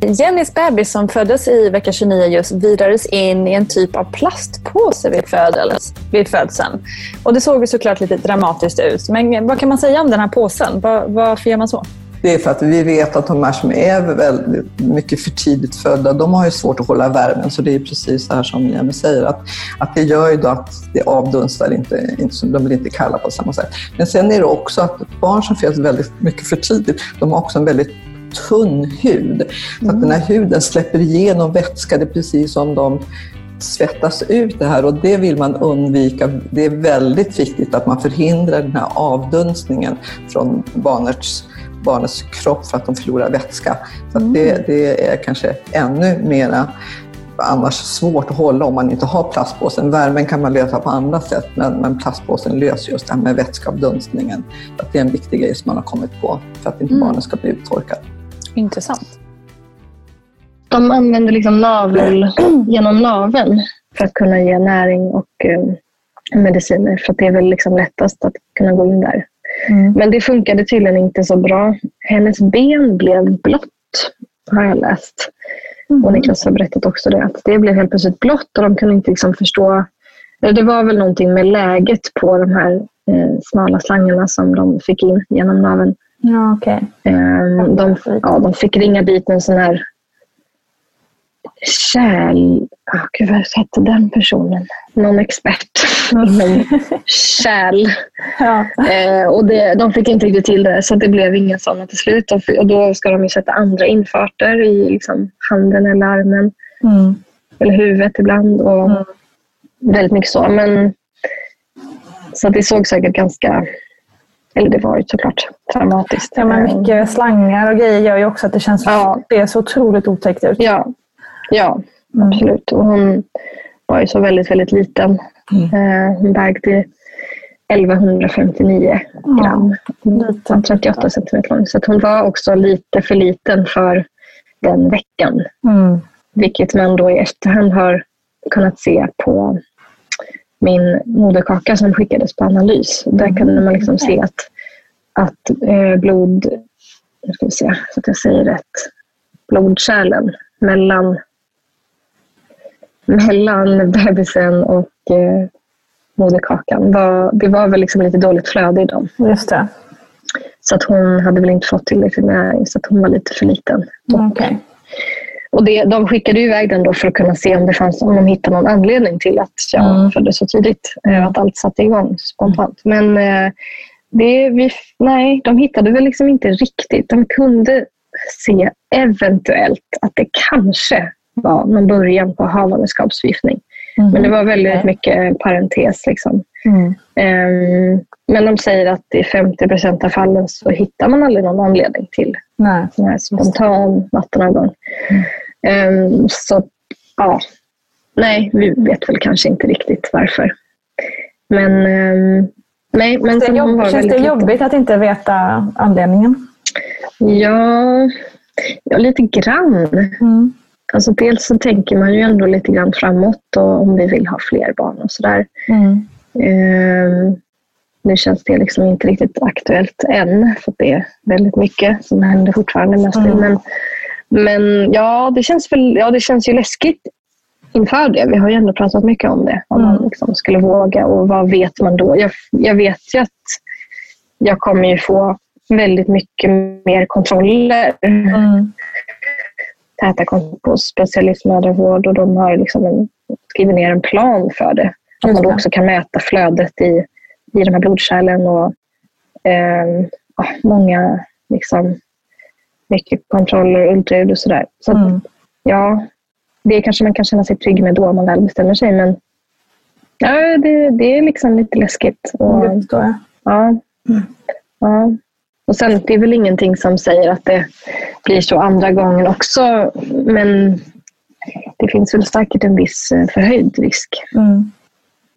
S4: Jennys bebis som föddes i vecka 29 just virades in i en typ av plastpåse vid, födels, vid födseln. Och det såg ju såklart lite dramatiskt ut. Men vad kan man säga om den här påsen? Var, varför gör man så?
S5: Det är för att vi vet att de här som är väldigt mycket för tidigt födda, de har ju svårt att hålla värmen. Så det är precis så här som Jenny säger, att, att det gör ju då att det avdunstar inte, inte, de blir inte kalla på samma sätt. Men sen är det också att barn som föds väldigt mycket för tidigt, de har också en väldigt tunn hud. Så att den här huden släpper igenom vätska, det är precis som de svettas ut det här och det vill man undvika. Det är väldigt viktigt att man förhindrar den här avdunstningen från barnets, barnets kropp för att de förlorar vätska. Så det, det är kanske ännu mera annars svårt att hålla om man inte har plastpåsen. Värmen kan man lösa på andra sätt men, men plastpåsen löser just det här med vätskeavdunstningen. Att det är en viktig grej som man har kommit på för att inte barnen ska bli uttorkade.
S4: Intressant.
S6: De använder liksom navel, genom naveln för att kunna ge näring och eh, mediciner. För att det är väl liksom lättast att kunna gå in där. Men det funkade tydligen inte så bra. Hennes ben blev blått, har jag läst. Och Niklas har berättat också det. Att det blev helt plötsligt blått och de kunde inte liksom förstå. Det var väl någonting med läget på de här eh, smala slangarna som de fick in genom naveln.
S4: Ja, okej.
S6: Eh, de, ja, de fick ringa dit en sån här kärl... Oh, gud, vad hette den personen? Någon expert inom kärl.
S4: Ja.
S6: Eh, och det, de fick inte riktigt till det, så det blev inga sådana till slut. Och, och då ska de ju sätta andra infarter i liksom, handen eller armen.
S4: Mm.
S6: Eller huvudet ibland. Och Väldigt mycket så. Men, så det såg säkert ganska... Eller det var ju såklart traumatiskt.
S4: Ja, men mycket slangar och grejer gör ju också att det känns
S6: Ja.
S4: det är så otroligt otäckt ut.
S6: Ja, ja absolut. Och hon var ju så väldigt, väldigt liten. Eh, hon vägde 1159 gram. Var 38 centimeter lång. Så hon var också lite för liten för den veckan.
S4: Mm.
S6: Vilket man då i efterhand har kunnat se på min moderkaka som skickades på analys. Där kunde man liksom se att, att eh, blod... Nu ska vi se så att jag säger rätt. Blodkärlen mellan, mellan bebisen och eh, moderkakan. Var, det var väl liksom lite dåligt flöde i dem.
S4: Just det.
S6: Så att hon hade väl inte fått tillräckligt näring så att hon var lite för liten.
S4: Okej.
S6: Och det, de skickade iväg den då för att kunna se om, det fanns, om de hittade någon anledning till att jag
S4: Mm.
S6: föddes så tidigt. eh, Att allt satte igång spontant. Men eh, det, vi, nej, de hittade väl liksom inte riktigt. De kunde se eventuellt att det kanske var någon början på havandeskapsförgiftning. Men det var väldigt mycket parentes. Liksom.
S4: Mm.
S6: Ehm, men de säger att i 50 procent av fallen så hittar man aldrig någon anledning till
S4: Nej.
S6: sån här spontan vattenavgång. Ehm, så ja, nej, vi vet väl kanske inte riktigt varför. Men ehm, nej, men
S4: Det jobb,
S6: var
S4: känns det jobbigt att inte veta anledningen?
S6: Ja, ja, lite grann.
S4: Mm.
S6: Alltså dels så tänker man ju ändå lite grann framåt och om vi vill ha fler barn och sådär.
S4: Mm.
S6: Ehm, nu känns det liksom inte riktigt aktuellt än, för det är väldigt mycket som händer fortfarande. Mest
S4: Mm.
S6: men, men ja, det känns, väl, ja, det känns ju läskigt inför det. Vi har ju ändå pratat mycket om det. Om
S4: Mm.
S6: man liksom skulle våga och vad vet man då? Jag, jag vet ju att jag kommer ju få väldigt mycket mer kontroller.
S1: Mm.
S6: Täta på specialistmödravård och de har liksom en, skrivit ner en plan för det. Att man då också kan mäta flödet i, i de här blodkärlen och eh, många liksom, mycket kontroller, ultraljud och sådär. Så
S1: Mm.
S6: ja, det kanske man kan känna sig trygg med då om man väl bestämmer sig. Men ja, det, det är liksom lite läskigt. Och,
S1: Det förstår jag.
S6: Ja. ja. Och sen, det är väl ingenting som säger att det blir så andra gången också. Men det finns väl säkert en viss eh, förhöjd risk.
S1: Mm.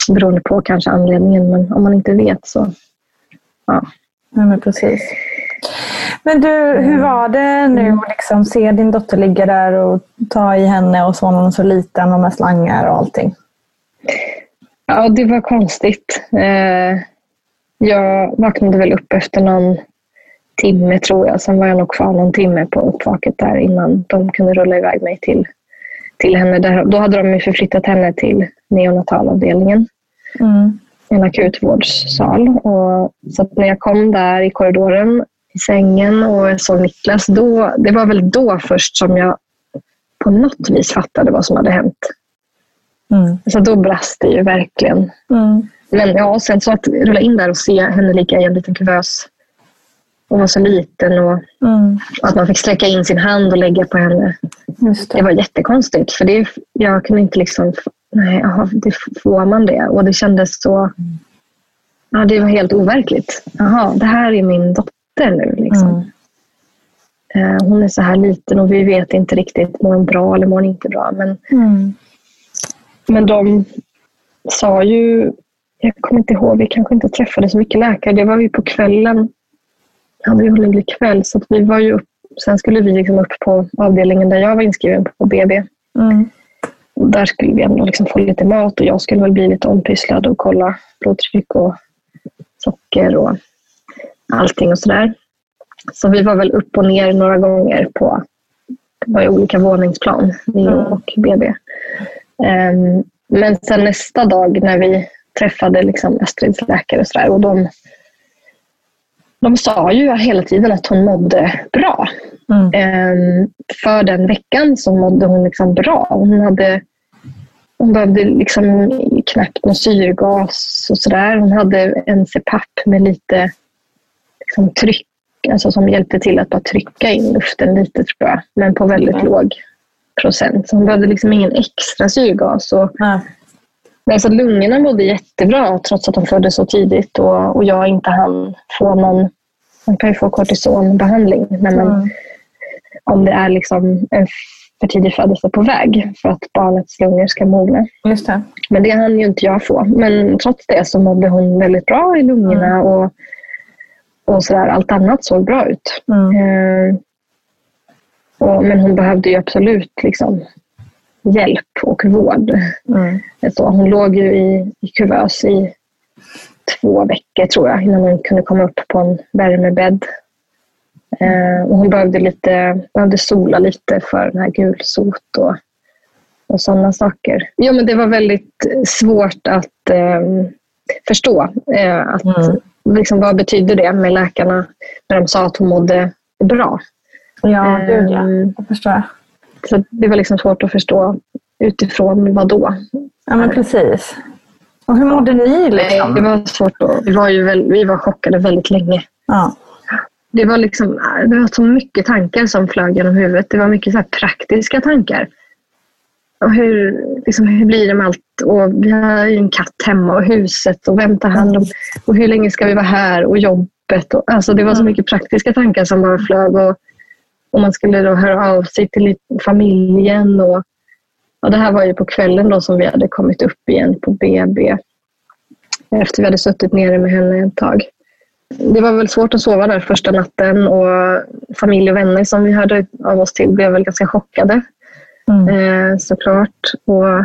S6: Beroende på kanske anledningen. Men om man inte vet så... Ja.
S1: Ja, men precis. Men du, hur var det nu att liksom se din dotter ligga där och ta i henne och så när hon så liten och med slangar och allting?
S6: Ja, det var konstigt. Eh, jag vaknade väl upp efter någon timme tror jag. Sen var jag nog kvar någon timme på uppvaket där innan de kunde rulla iväg mig till, till henne. Där, då hade de ju förflyttat henne till neonatalavdelningen.
S1: Mm.
S6: En akutvårdssal. Och, så när jag kom där i korridoren i sängen och jag såg Niklas, då, det var väl då först som jag på något vis fattade vad som hade hänt.
S1: Mm.
S6: Så då brast det ju verkligen.
S1: Mm.
S6: Men ja, sen så att rulla in där och se henne ligga i en liten kuvös och vara så liten och
S1: Mm.
S6: att man fick sträcka in sin hand och lägga på henne. Det
S1: det.
S6: var jättekonstigt för det, jag kunde inte liksom, nej, jaha, det får man det? Och det kändes så, ja det var helt overkligt. Jaha, det här är min dotter nu liksom.
S1: Mm.
S6: Eh, Hon är så här liten och vi vet inte riktigt, mår hon bra eller mår hon inte bra? Men
S1: Mm.
S6: Men de sa ju, jag kommer inte ihåg, vi kanske inte träffade så mycket läkare. Det var ju på kvällen. hade ju hunnit bli kväll så att vi var ju upp, sen skulle vi liksom upp på avdelningen där jag var inskriven på BB.
S1: Mm.
S6: Där skulle vi ändå liksom få lite mat och jag skulle väl bli lite ompysslad och kolla blodtryck och socker och allting och sådär. Så vi var väl upp och ner några gånger på var ju olika våningsplan, Neo
S1: Mm.
S6: och BB. Ehm, men sen nästa dag när vi träffade liksom Astrids läkare och, så där, och de, de sa ju hela tiden att hon mådde bra.
S1: Mm.
S6: Ehm, för den veckan så mådde hon liksom bra. Hon, hade, hon behövde liksom knappt någon syrgas och sådär. Hon hade en CPAP med lite liksom, tryck, alltså som hjälpte till att bara trycka in luften lite tror jag. Men på väldigt
S1: Mm.
S6: låg procent. Så hon behövde liksom ingen extra syrgas. Och,
S1: Nej.
S6: Nej, så lungorna mådde jättebra trots att de föddes så tidigt och, och jag inte hann få någon... Man kan ju få kortisonbehandling när man,
S1: Mm.
S6: om det är liksom en för tidig födelse på väg för att barnets lungor ska mogna.
S1: Just det.
S6: Men det hann ju inte jag få. Men trots det så mådde hon väldigt bra i lungorna och, och så där. allt annat såg bra ut.
S1: Mm.
S6: Eh, och, men hon behövde ju absolut liksom, hjälp och vård.
S1: Mm.
S6: Så hon låg ju i, i kuvös i två veckor tror jag innan hon kunde komma upp på en värmebädd. Eh, och hon behövde, lite, behövde sola lite för den här gulsot och, och sådana saker. Jo, men det var väldigt svårt att eh, förstå. Eh, att,
S1: Mm.
S6: liksom, vad betydde det med läkarna när de sa att hon mådde bra?
S1: Ja, gud ja.
S6: Ehm,
S1: Jag förstår.
S6: Så det var liksom svårt att förstå utifrån vad då.
S1: Ja, men precis. Och hur mådde ni liksom?
S6: Det var svårt. Att, vi, var ju väl, vi var chockade väldigt länge.
S1: Ja.
S6: Det var, liksom, det var så mycket tankar som flög genom huvudet. Det var mycket så här praktiska tankar. Och hur, liksom, hur blir det med allt? Och vi har ju en katt hemma och huset och vem tar hand om... Och hur länge ska vi vara här? Och jobbet. Och, alltså, det var så mycket praktiska tankar som bara flög. Och, och man skulle då höra av sig till familjen. Och, och det här var ju på kvällen då som vi hade kommit upp igen på BB. Efter vi hade suttit nere med henne ett tag. Det var väl svårt att sova där första natten och familj och vänner som vi hörde av oss till blev väl ganska chockade.
S1: Mm.
S6: Eh, såklart. Och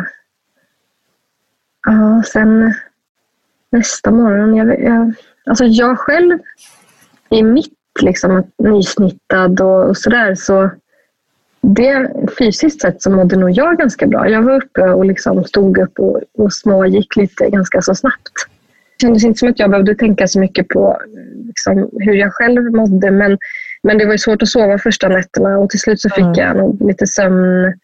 S6: ja, sen nästa morgon, jag, jag, alltså jag själv i mitt liksom, nysnittad och, och sådär så det, fysiskt sett så mådde nog jag ganska bra. Jag var uppe och liksom stod upp och, och smågick lite ganska så snabbt. kändes inte som att jag behövde tänka så mycket på liksom, hur jag själv mådde. Men, men det var ju svårt att sova första nätterna och till slut så fick
S4: Mm.
S6: jag nog lite sömn,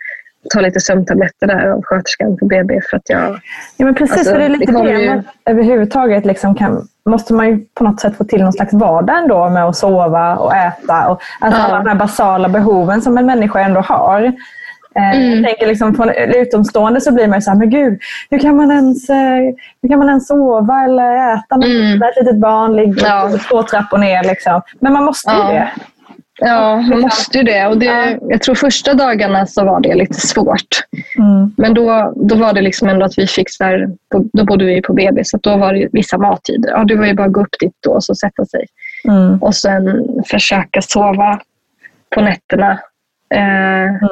S6: ta lite sömntabletter där av sköterskan på BB för att jag
S4: Ja, men precis,
S6: Alltså,
S4: för det är
S6: det
S4: lite
S6: kom
S4: det.
S6: ju-
S4: överhuvudtaget liksom kan, måste man ju på något sätt få till någon slags vardag ändå med att sova och äta. Och, alltså
S6: Ja.
S4: alla de här basala behoven som en människa ändå har. Eh,
S6: Mm.
S4: Jag tänker liksom från utomstående så blir man ju så här, men gud, hur kan man ens, eh, hur kan man ens sova eller äta när
S6: Mm.
S4: ett litet barn ligger
S6: Ja.
S4: två trappor ner? Liksom. Men man måste ju
S6: Ja.
S4: det.
S6: Ja, man måste ju det. Och det jag tror första dagarna så var det lite svårt.
S4: Mm.
S6: Men då, då var det liksom ändå att vi fick så på, då bodde vi på BB, så då var det vissa mattider. Ja, det var ju bara att gå upp dit då och så sätta sig.
S4: Mm.
S6: Och sen försöka sova på nätterna. Eh,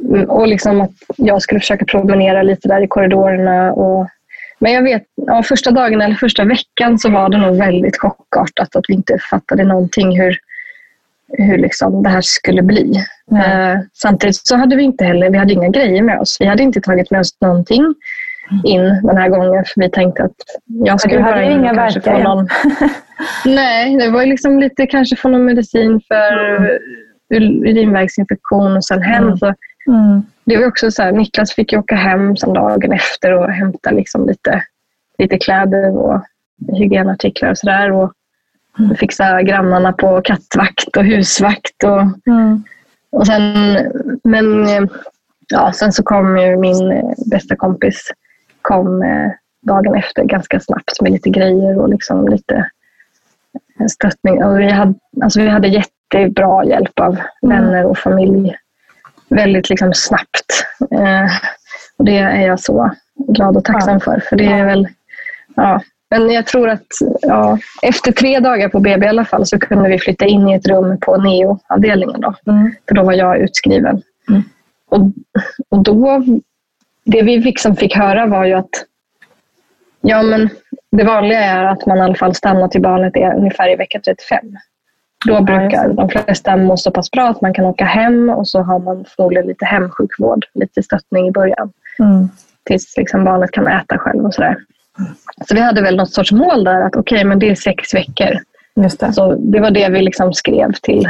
S4: Mm.
S6: Och liksom att jag skulle försöka promenera lite där i korridorerna. Och, men jag vet, ja, första dagen eller första veckan så var det nog väldigt chockartat att vi inte fattade någonting hur, hur liksom det här skulle bli. Eh, samtidigt så hade vi inte heller, vi hade inga grejer med oss. Vi hade inte tagit med oss någonting in den här gången för vi tänkte att jag skulle bara in
S4: inga
S6: kanske få någon... Nej, det var ju liksom lite kanske få någon medicin för ur- urinvägsinfektion och sen hem. Så
S4: Mm.
S6: det var också så här, Niklas fick ju åka hem sen dagen efter och hämta liksom lite, lite kläder och hygienartiklar och sådär. Och fixa grannarna på kattvakt och husvakt. Och,
S4: Mm.
S6: och sen, men eh, ja, sen så kom ju min eh, bästa kompis kom eh, dagen efter ganska snabbt med lite grejer och liksom lite stöttning. Och vi, hade, alltså vi hade jättebra hjälp av vänner och familj väldigt liksom snabbt. Eh, och det är jag så glad och tacksam för. För det är väl, ja. Men jag tror att ja, efter tre dagar på BB i alla fall så kunde vi flytta in i ett rum på neo-avdelningen. Då.
S4: Mm.
S6: För då var jag utskriven. Och, och då, det vi liksom fick höra var ju att ja, men det vanliga är att man i alla fall stannar till barnet är ungefär i vecka 35. Då brukar de flesta må så pass bra att man kan åka hem och så har man förmodligen lite hemsjukvård, lite stöttning i början.
S4: Mm.
S6: Tills liksom barnet kan äta själv och sådär. Så vi hade väl något sorts mål där att okej, men det är sex veckor.
S4: Just det.
S6: Så det var det vi liksom skrev till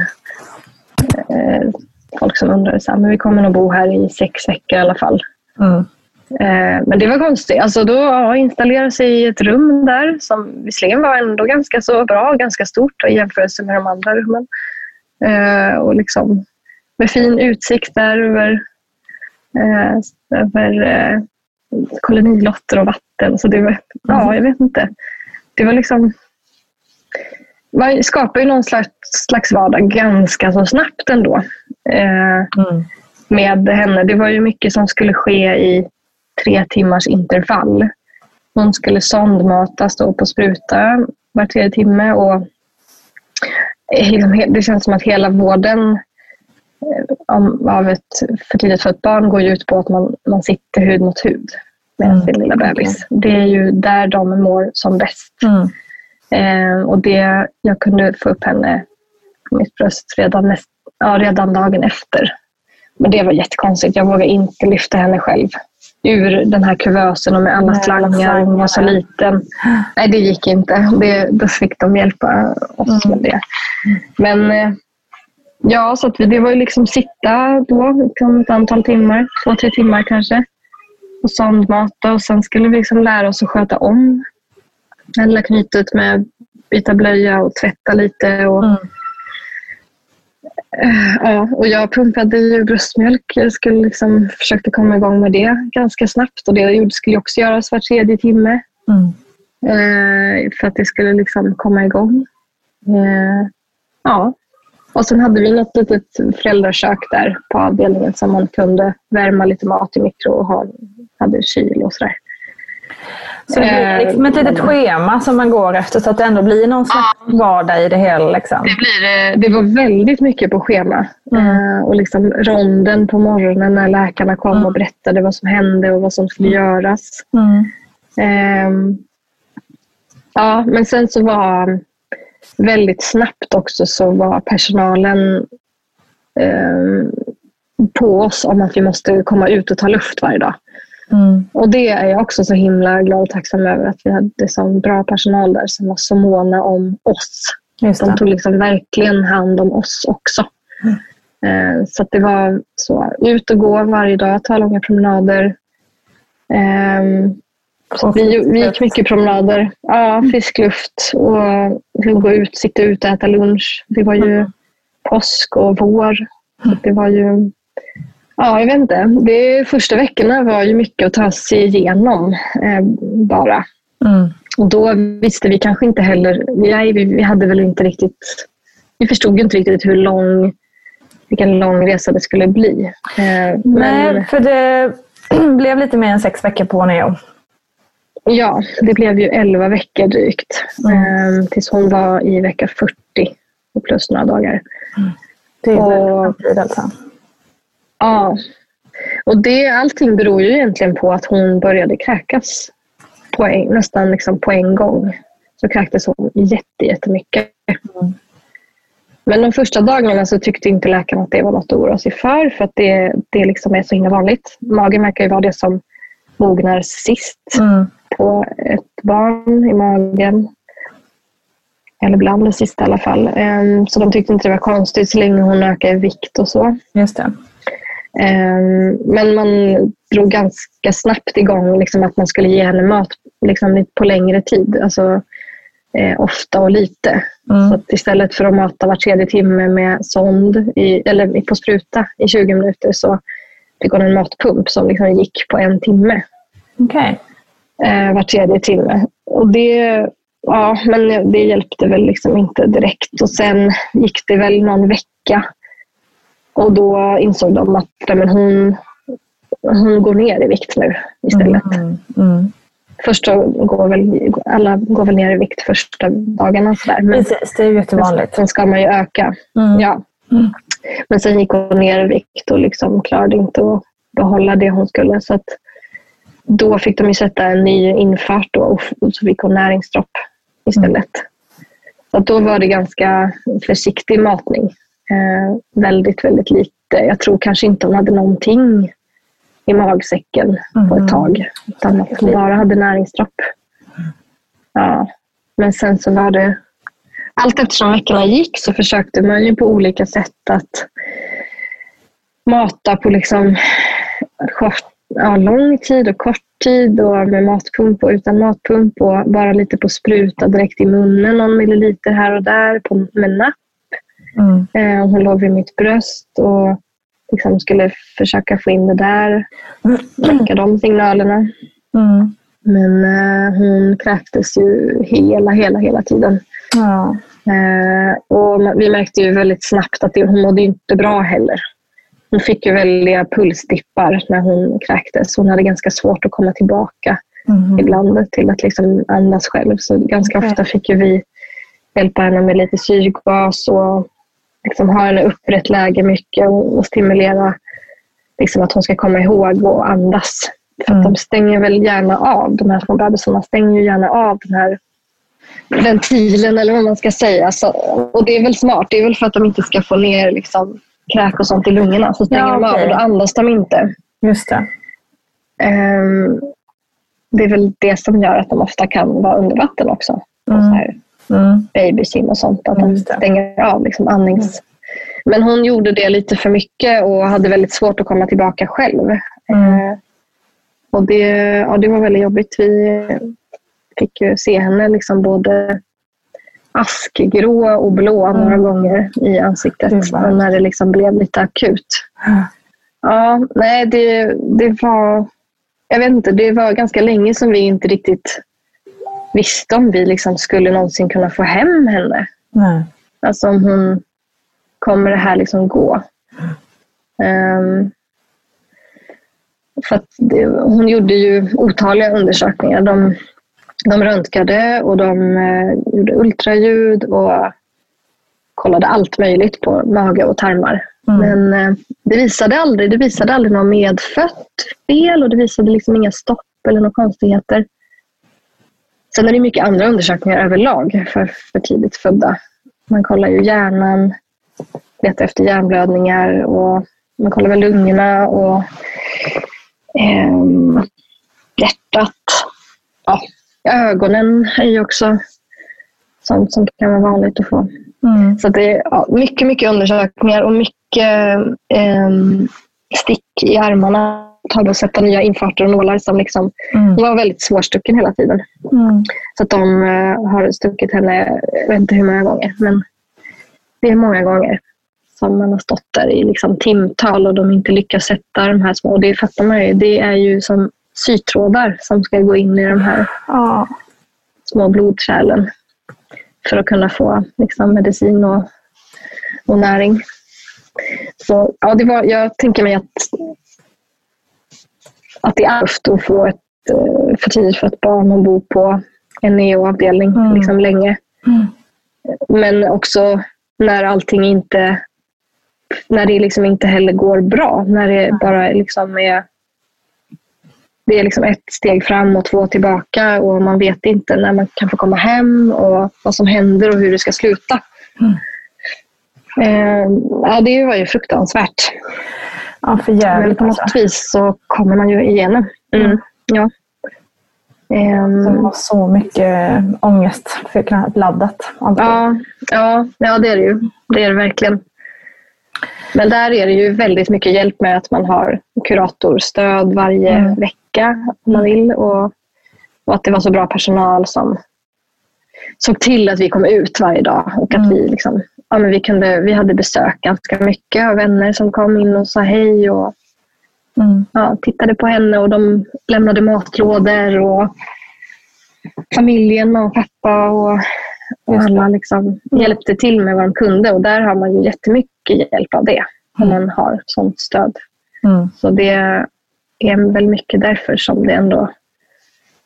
S6: eh, folk som undrade. Så här, men vi kommer nog bo här i sex veckor i alla fall.
S4: Mm.
S6: Eh, men det var konstigt. Alltså då ja, installera sig i ett rum där som visserligen var ändå ganska så bra, ganska stort i jämförelse med de andra rummen. Eh, och liksom med fin utsikt där över, eh, över eh, kolonilotter och vatten. Så det var, ja, jag vet inte. Det var liksom man skapar ju någon slags, slags vardag ganska så snabbt ändå. Eh,
S4: Mm.
S6: med henne. Det var ju mycket som skulle ske i tre timmars intervall. Hon skulle sondmatas då på spruta var tredje timme. Och det känns som att hela vården eh, av ett för tidigt fött barn går ut på att man, man sitter hud mot hud med
S4: Mm.
S6: sin lilla bebis. Det är ju där de mår som bäst.
S4: Mm.
S6: Eh, och det, jag kunde få upp henne på mitt bröst redan, näst, ja, redan dagen efter. Men det var jättekonstigt. Jag vågade inte lyfta henne själv ur den här kuvösen och med alla
S4: Nej,
S6: slangar. Hon var så liten. Nej, det gick inte. Det, då fick de hjälpa oss med det. Men eh, ja, så att vi, det var ju liksom sitta då liksom ett antal timmar. Två, tre timmar kanske. Och sondmata och sen skulle vi liksom lära oss att sköta om Eller knytet med byta blöja och tvätta lite. Och,
S4: Mm.
S6: Eh, ja, och jag pumpade ju bröstmjölk. Jag skulle liksom, försökte komma igång med det ganska snabbt. Och det jag gjorde skulle jag också göras var tredje timme.
S4: Mm.
S6: Eh, för att det skulle liksom komma igång. Eh, ja. Och sen hade vi något litet föräldrakök där på avdelningen som man kunde värma lite mat i mikro och ha, hade kyl och sådär.
S4: Så det blir liksom ett litet schema som man går efter så att det ändå blir någon slags vardag i det hela. Liksom.
S6: Det, blir, eh, det var väldigt mycket på schema. Eh, och liksom ronden på morgonen när läkarna kom och berättade vad som hände och vad som skulle göras.
S4: Mm.
S6: Ehm, ja, men sen så var väldigt snabbt också så var personalen ehm, på oss om att vi måste komma ut och ta luft varje dag. Och det är jag också så himla glad och tacksam över att vi hade så bra personal där som var så måna om oss.
S4: Just
S6: De tog liksom verkligen hand om oss också. Eh, Så att det var så, ut och gå varje dag, ta långa promenader. Att vi, vi gick mycket promenader. Ja, frisk luft och gå ut, sitta ute och äta lunch. Det var ju påsk och vår. Det var ju... Ja, jag vet inte. Det, första veckorna var ju mycket att ta sig igenom eh, bara.
S4: Mm.
S6: Och då visste vi kanske inte heller... Nej, vi, vi hade väl inte riktigt... Vi förstod ju inte riktigt hur lång, vilken lång resa det skulle bli. Eh, men,
S4: Nej, för det blev lite mer än sex veckor på Neo.
S6: Ja, det blev ju 11 veckor drygt.
S4: Mm.
S6: Eh, tills hon var i vecka 40 och plus några dagar.
S4: Det är
S6: Och-
S4: väldigt tid alltså.
S6: Ja. Och det, allting beror ju egentligen på att hon började kräkas på en, nästan liksom på en gång. Så kräktes hon jätte, jättemycket. Men de första dagarna så tyckte inte läkaren att det var något att oroa sig för. För att det, det liksom är så himla vanligt. Magen verkar ju vara det som mognar sist
S4: Mm.
S6: På ett barn i magen. Eller bland det sista i alla fall. Ehm, Så de tyckte inte det var konstigt så länge hon ökade i vikt och så.
S4: Just det.
S6: Ehm, Men man drog ganska snabbt igång liksom att man skulle ge henne mat liksom på längre tid. Alltså eh, ofta och lite.
S4: Mm.
S6: Så att istället för att mata var tredje timme med sond i, eller på spruta i 20 minuter så fick hon en matpump som liksom gick på en timme
S4: Okej.
S6: Eh, var tredje timme. Och det, ja, men det hjälpte väl liksom inte direkt. Och sen gick det väl någon vecka och då insåg de att men hon, hon går ner i vikt nu istället.
S4: Mm. Mm.
S6: Först så går väl alla går väl ner i vikt första dagarna. Så där. Men
S4: Precis, det är ju jättevanligt.
S6: sen ska man ju öka.
S4: Mm.
S6: Ja.
S4: Mm.
S6: Men sen gick hon ner i vikt och liksom klarade inte att behålla det hon skulle. Så att då fick de ju sätta en ny infart då, och så fick hon näringsdropp istället. Så att då var det ganska försiktig matning. Eh, väldigt, väldigt lite. Jag tror kanske inte hon hade någonting i magsäcken på
S4: Mhm.
S6: ett tag. Utan att hon bara hade näringsdropp. Ja. Men sen så var det allt eftersom veckorna gick så försökte man ju på olika sätt att mata på liksom kort, ja, lång tid och kort tid och med matpump och utan matpump och bara lite på spruta direkt i munnen, någon milliliter här och där på, med napp.
S4: Mm.
S6: Eh, hon låg vid mitt bröst och liksom skulle försöka få in det där, väcka de signalerna.
S4: Mm.
S6: Men eh, hon kräktes ju hela, hela, hela tiden.
S4: Ja.
S6: Eh, och vi märkte ju väldigt snabbt att det, hon mådde inte bra heller. Hon fick ju väldiga pulsdippar när hon kräktes. Hon hade ganska svårt att komma tillbaka
S4: Mm.
S6: ibland till att liksom andas själv. Så ganska
S4: Okej.
S6: ofta fick vi hjälpa henne med lite syrgas och liksom ha henne upprätt läge mycket och, och stimulera liksom att hon ska komma ihåg och andas. För
S4: Mm.
S6: de stänger väl gärna av, de här små bebisarna stänger gärna av den här ventilen eller vad man ska säga. Så, och det är väl smart. Det är väl för att de inte ska få ner liksom, kräk och sånt i lungorna. Så stänger
S4: Ja,
S6: de av och då andas de inte.
S4: Just det.
S6: Ehm, det är väl det som gör att de ofta kan vara under vatten också.
S4: Mm.
S6: så här
S4: Mm.
S6: babysim och sånt. Att de stänger av liksom andnings... Men hon gjorde det lite för mycket och hade väldigt svårt att komma tillbaka själv.
S4: Mm.
S6: Eh, och det, ja, det var väldigt jobbigt. Vi fick ju se henne liksom både askgrå och blå några gånger i ansiktet.
S4: Mm.
S6: När det liksom blev lite akut. Ja, nej, det, det var... Jag vet inte, det var ganska länge som vi inte riktigt visste om vi liksom skulle någonsin kunna få hem henne.
S4: Nej.
S6: Alltså om hon... Kommer det här liksom gå? Ehm, för det, hon gjorde ju otaliga undersökningar. De, de röntgade och de eh, gjorde ultraljud och kollade allt möjligt på mage och tarmar.
S4: Mm.
S6: Men eh, det visade aldrig, det visade aldrig något medfött fel och det visade liksom inga stopp eller några konstigheter. Sen är det mycket andra undersökningar överlag för för tidigt födda. Man kollar ju hjärnan, letar efter hjärnblödningar och man kollar väl lungorna och ehm, hjärtat. Ja, ögonen är ju också sånt som kan vara vanligt att få.
S1: Mm.
S6: Så det är ja, mycket, mycket undersökningar och mycket eh, stick i armarna. Ta och sätta nya infarter och nålar som liksom,
S1: Mm.
S6: hon var väldigt svårstucken hela tiden.
S1: Mm.
S6: Så att de eh, har stuckit henne, jag vet inte hur många gånger, men det är många gånger som man har stått där i liksom timtal och de inte lyckas sätta de här små. Och det fattar man ju, det är ju som sytrådar som ska gå in i de här
S1: Ja.
S6: små blodkärlen för att kunna få liksom, medicin och, och näring. Så ja, det var, jag tänker mig att, att det är tufft att få ett eh, för tidigt för ett barn och bo på en neo-avdelning
S1: Mm.
S6: liksom, länge. Men också när allting inte när det liksom inte heller går bra. När det bara liksom är det är liksom ett steg fram och två tillbaka och man vet inte när man kan få komma hem och vad som händer och hur det ska sluta. Eh, ja, det var ju fruktansvärt.
S1: Ja, för
S6: Men
S1: jävligt
S6: på något
S1: alltså.
S6: vis så kommer man ju igenom. Mm. Ja. Ehm,
S1: Det var så mycket ångest för laddat.
S6: Ja, ja, ja, det är det ju. Det är det verkligen. Men där är det ju väldigt mycket hjälp med att man har kuratorstöd varje
S1: Mm.
S6: vecka om man vill. Och, och att det var så bra personal som såg till att vi kom ut varje dag. Och att
S1: Mm.
S6: vi, liksom, ja, men vi, kunde, vi hade besök ganska mycket av vänner som kom in och sa hej. Och,
S1: Mm.
S6: ja, tittade på henne och de lämnade matlådor. Och familjen, mamma och pappa och, och alla liksom hjälpte till med vad de kunde. Och där har man ju jättemycket hjälp av det. Om man har sånt stöd.
S1: Mm.
S6: Så det är väl mycket därför som det ändå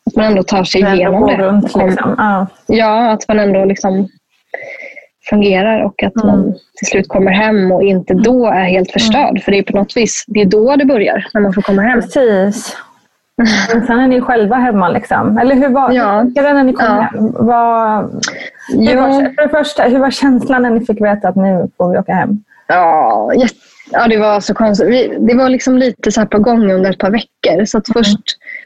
S6: att man ändå tar sig
S1: Det
S6: igenom det.
S1: runt liksom. Ja.
S6: Ja, att man ändå liksom fungerar och att man till slut kommer hem och inte då är helt förstörd. För det är på något vis, det är då det börjar, när man får komma hem.
S1: Precis. Men sen är ni själva hemma liksom. Eller hur var
S6: Ja.
S1: det när ni kom
S6: Ja.
S1: hem? Vad, hur var, för det första, hur var känslan när ni fick veta att nu får vi åka hem?
S6: Ja, jätte, ja det var så konstigt. Vi, det var liksom lite så här på gång under ett par veckor. Så att först,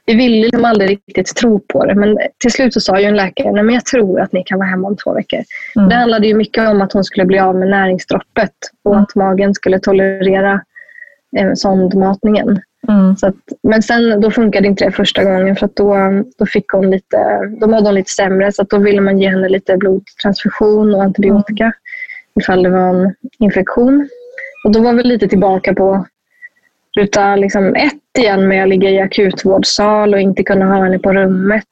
S6: vi ville liksom aldrig riktigt tro på det. Men till slut så sa ju en läkare, Nej, men jag tror att ni kan vara hemma om två veckor.
S1: Mm.
S6: Det handlade ju mycket om att hon skulle bli av med näringsdroppet och
S1: Mm.
S6: att magen skulle tolerera eh, sondmatningen.
S1: Mm.
S6: Så att, men sen då funkade inte det första gången för att då, då, fick hon lite, då mådde hon lite sämre så att då ville man ge henne lite blodtransfusion och antibiotika ifall det var en infektion. Och då var vi lite tillbaka på ruta liksom ett igen med att ligga i akutvårdssal och inte kunna ha henne på rummet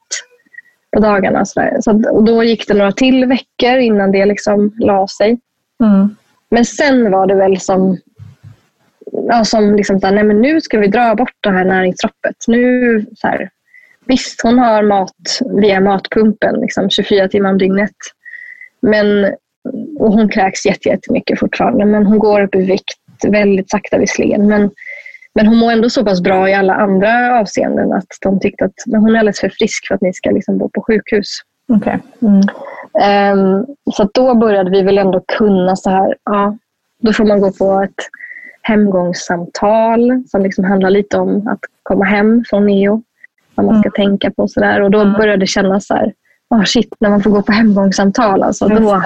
S6: på dagarna. Så. Så och då gick det några till veckor innan det liksom la sig.
S1: Mm.
S6: Men sen var det väl som, ja, som liksom så här, nej men nu ska vi dra bort det här näringsdroppet. Nu, så här, visst, hon har mat via matpumpen liksom, 24 timmar om dygnet. Men, och hon kräks jätte- jättemycket fortfarande, men hon går upp i vikt väldigt sakta visserligen. Men, men hon mår ändå så pass bra i alla andra avseenden att de tyckte att men hon är alldeles för frisk för att ni ska liksom bo på sjukhus.
S1: Okej. Mm.
S6: Ehm, så då började vi väl ändå kunna så här, ja, då får man gå på ett hemgångssamtal som liksom handlar lite om att komma hem från neo. Vad man ska tänka på och sådär. Och då började det kännas så här, oh shit, när man får gå på hemgångssamtal, alltså, då,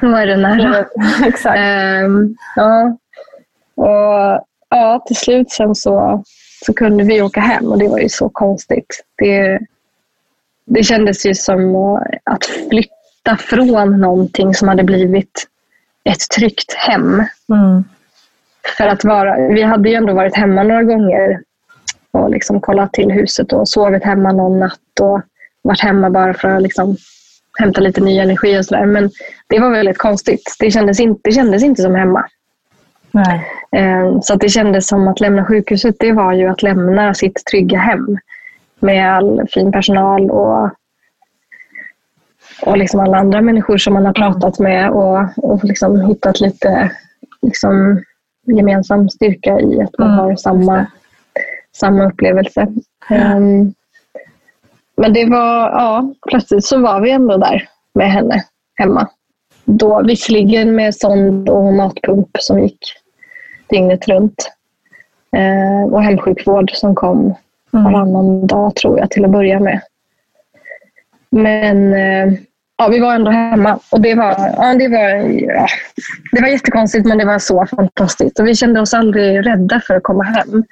S6: då är det nära.
S1: Exakt.
S6: Ehm, ja. Och ja, till slut sen så, så kunde vi åka hem och det var ju så konstigt. Det, det kändes ju som att flytta från någonting som hade blivit ett tryggt hem.
S1: Mm.
S6: För att vara, vi hade ju ändå varit hemma några gånger och liksom kollat till huset och sovit hemma någon natt och varit hemma bara för att liksom hämta lite ny energi och sådär. Men det var väldigt konstigt. Det kändes inte, det kändes inte som hemma. Eh, Så att det kändes som att lämna sjukhuset, det var ju att lämna sitt trygga hem med all fin personal och, och liksom alla andra människor som man har pratat med och, och liksom hittat lite liksom, gemensam styrka i att man
S1: Mm,
S6: har samma, samma upplevelse. Ehm, men det var, ja, plötsligt så var vi ändå där med henne hemma. Då, visserligen med sond och matpump som gick dygnet runt. Eh, och hemsjukvård som kom varannan dag tror jag till att börja med. Men eh, ja, vi var ändå hemma och det var, ja, det, var, ja, det var jättekonstigt men det var så fantastiskt. Och vi kände oss aldrig rädda för att komma hem.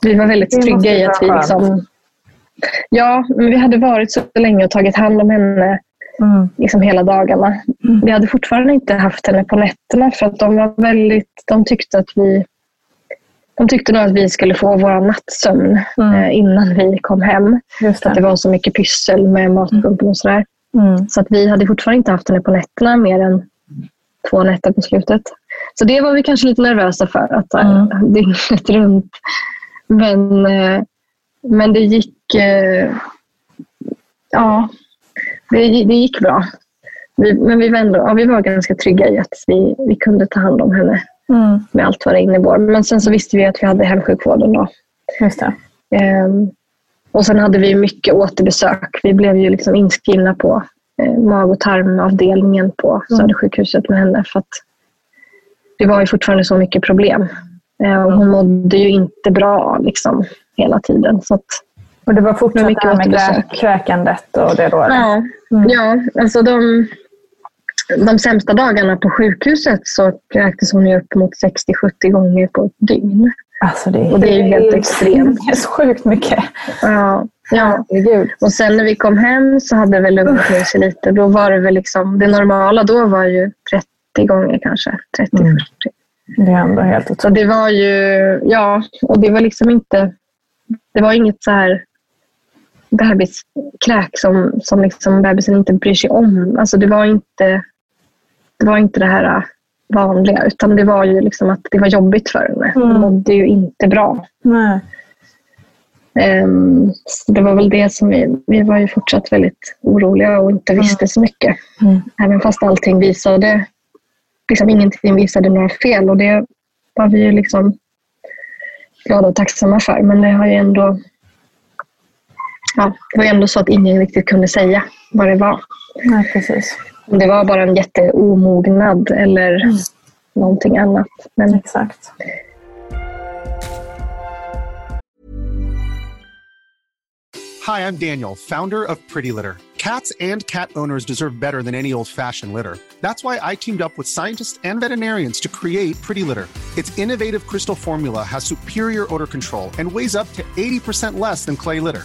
S6: Vi var väldigt
S4: Det
S6: trygga i att vi liksom, Ja, men vi hade varit så länge och tagit hand om henne
S4: Mm.
S6: liksom hela dagarna. Vi hade fortfarande inte haft henne på nätterna för att de var väldigt, de tyckte att vi de tyckte nog att vi skulle få vår nattsömn eh, innan vi kom hem.
S4: Just
S6: För att
S4: det.
S6: det var så mycket pyssel med matpumpen och sådär.
S4: Mm.
S6: Så att vi hade fortfarande inte haft henne på nätterna mer än två nätter på slutet. Så det var vi kanske lite nervösa för, att mm. dygnet runt. Men, eh, men det gick... Eh, ja, det, det gick bra. Vi, men vi var, ändå, ja, vi var ganska trygga i att vi, vi kunde ta hand om henne
S4: Mm.
S6: med allt vad det innebar. Men sen så visste vi att vi hade hemsjukvården då.
S4: Just det.
S6: Ehm, och sen hade vi mycket återbesök. Vi blev ju liksom inskrivna på eh, mag och tarmavdelningen på Södersjukhuset med henne. För att det var ju fortfarande så mycket problem. Eh, och hon mådde ju inte bra liksom, hela tiden. Så att,
S4: Och det var fortfarande
S6: mycket
S4: det här med krä- kräkandet och det då?
S6: ja, ja, alltså de, de sämsta dagarna på sjukhuset så kräktes hon ju upp mot 60-70 gånger på ett dygn.
S4: Alltså det är,
S6: Och det är ju helt extremt.
S4: Det är så sjukt mycket.
S6: Ja, ja.
S4: Herregud.
S6: Och sen när vi kom hem så hade det väl lugnat ner sig lite. Då var det väl liksom, det normala då var ju 30 gånger kanske. 30-40.
S4: Det är ändå helt otroligt.
S6: Så det var ju, ja, och det var liksom inte, det var inget så här bebiskräk som, som liksom bebisen inte bryr sig om. Alltså det var inte det, var inte det här äh, vanliga, utan det var ju liksom att det var jobbigt för henne. Hon mådde ju inte bra.
S4: Nej.
S6: Ehm, så det var väl det som vi, vi var ju fortsatt väldigt oroliga och inte visste så mycket. Även fast allting visade, liksom ingenting visade några fel och det var vi ju liksom glada och tacksamma för. Men det har ju ändå, ja, det var ju ändå så att ingen riktigt kunde säga vad det var.
S4: Nej, precis.
S6: Om det var bara en jätteomognad eller någonting annat. Men
S4: Exakt.
S7: Hi, I'm Daniel, founder of Pretty Litter. Cats and cat owners deserve better than any old fashioned litter. That's why I teamed up with scientists and veterinarians to create Pretty Litter. Its innovative crystal formula has superior odor control and weighs up to 80% less than clay litter.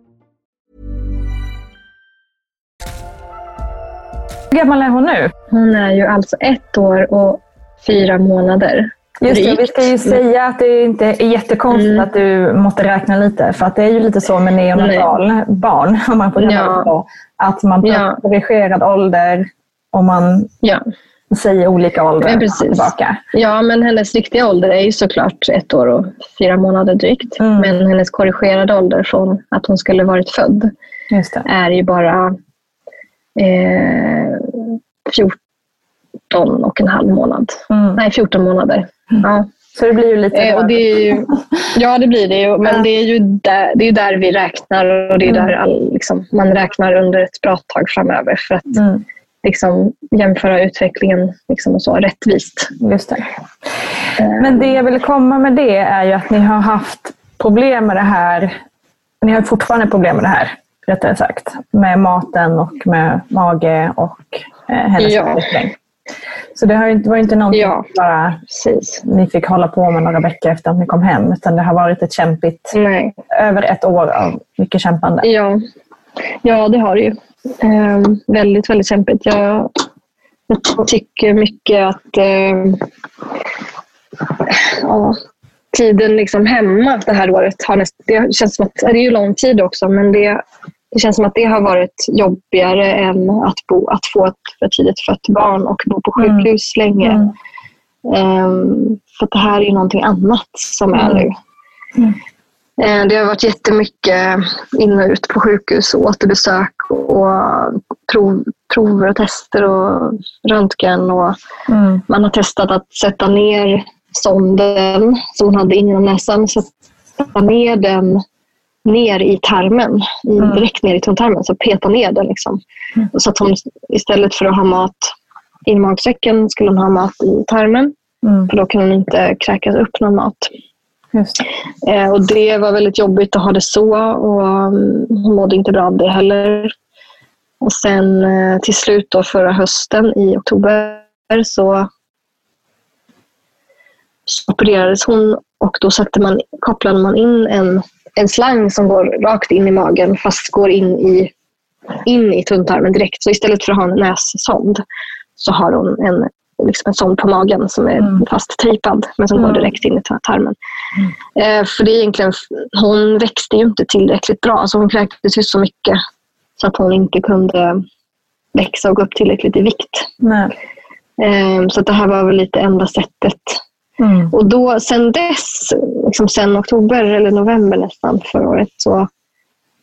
S4: Hur gammal är hon nu?
S6: Hon är ju alltså ett år och fyra månader.
S4: Just det, vi ska ju säga att det inte är jättekonstigt att du måste räkna lite. För att det är ju lite så med neonatal barn, om man får kalla
S6: Ja.
S4: det så. Att man tar
S6: Ja.
S4: korrigerad ålder och man säger olika åldrar
S6: Men precis.
S4: tillbaka.
S6: Ja, men hennes riktiga ålder är ju såklart ett år och fyra månader drygt.
S4: Mm.
S6: Men hennes korrigerade ålder från att hon skulle varit född är ju bara eh, 14 och en halv månad. Nej, 14 månader. Ja.
S4: Så det blir ju lite...
S6: Eh, och det ju, ja, det blir det ju. Men det är ju där, det är där vi räknar och det är
S4: Mm.
S6: där all, liksom, man räknar under ett bra tag framöver för att
S4: Mm.
S6: liksom, jämföra utvecklingen liksom, och så, rättvist.
S4: Just det. Men det jag vill komma med det är ju att ni har haft problem med det här. Ni har fortfarande problem med det här, rättare sagt. Med maten och med mage och eh, hennes
S6: Ja.
S4: utveckling. Så det har var inte någonting
S6: Ja,
S4: bara ni fick hålla på med några veckor efter att ni kom hem. Utan det har varit ett kämpigt,
S6: Nej.
S4: över ett år av mycket kämpande.
S6: Ja, ja det har det ju. Ehm, väldigt, väldigt kämpigt. Jag, jag tycker mycket att ehm, ja, tiden liksom hemma det här året har näst, det känns som att, det är ju lång tid också, men det, det känns som att det har varit jobbigare än att, bo, att få ett för tidigt fött barn och bo på sjukhus länge.
S4: Mm.
S6: Ehm, för det här är någonting annat som är
S4: Mm.
S6: nu. Eh, Det har varit jättemycket in och ut på sjukhus och återbesök och prov, prover och tester och röntgen. Och
S4: Mm.
S6: Man har testat att sätta ner sonden som hon hade inom näsan, sätta ner den ner i tarmen,
S4: Mm.
S6: direkt ner i tunntarmen, så peta ner den. Liksom. Så att hon istället för att ha mat i magsäcken skulle hon ha mat i tarmen.
S4: Mm.
S6: För då kan hon inte kräkas upp någon mat.
S4: Det.
S6: Eh, och det var väldigt jobbigt att ha det så och mm, hon mådde inte bra av det heller. Och sen eh, till slut då förra hösten i oktober så, så opererades hon och då sätter man, kopplade man in en, en slang som går rakt in i magen fast går in i, in i tunntarmen direkt. Så istället för att ha en nässond så har hon en, liksom en sond på magen som är fast tejpad men som går
S4: Mm.
S6: direkt in i tarmen. Eh, för det är egentligen, hon växte ju inte tillräckligt bra. Så hon kräktes ju så mycket så att hon inte kunde växa och gå upp tillräckligt i vikt. Eh, så det här var väl lite enda sättet.
S4: Mm.
S6: Och då sen dess, liksom sen oktober eller november nästan förra året, så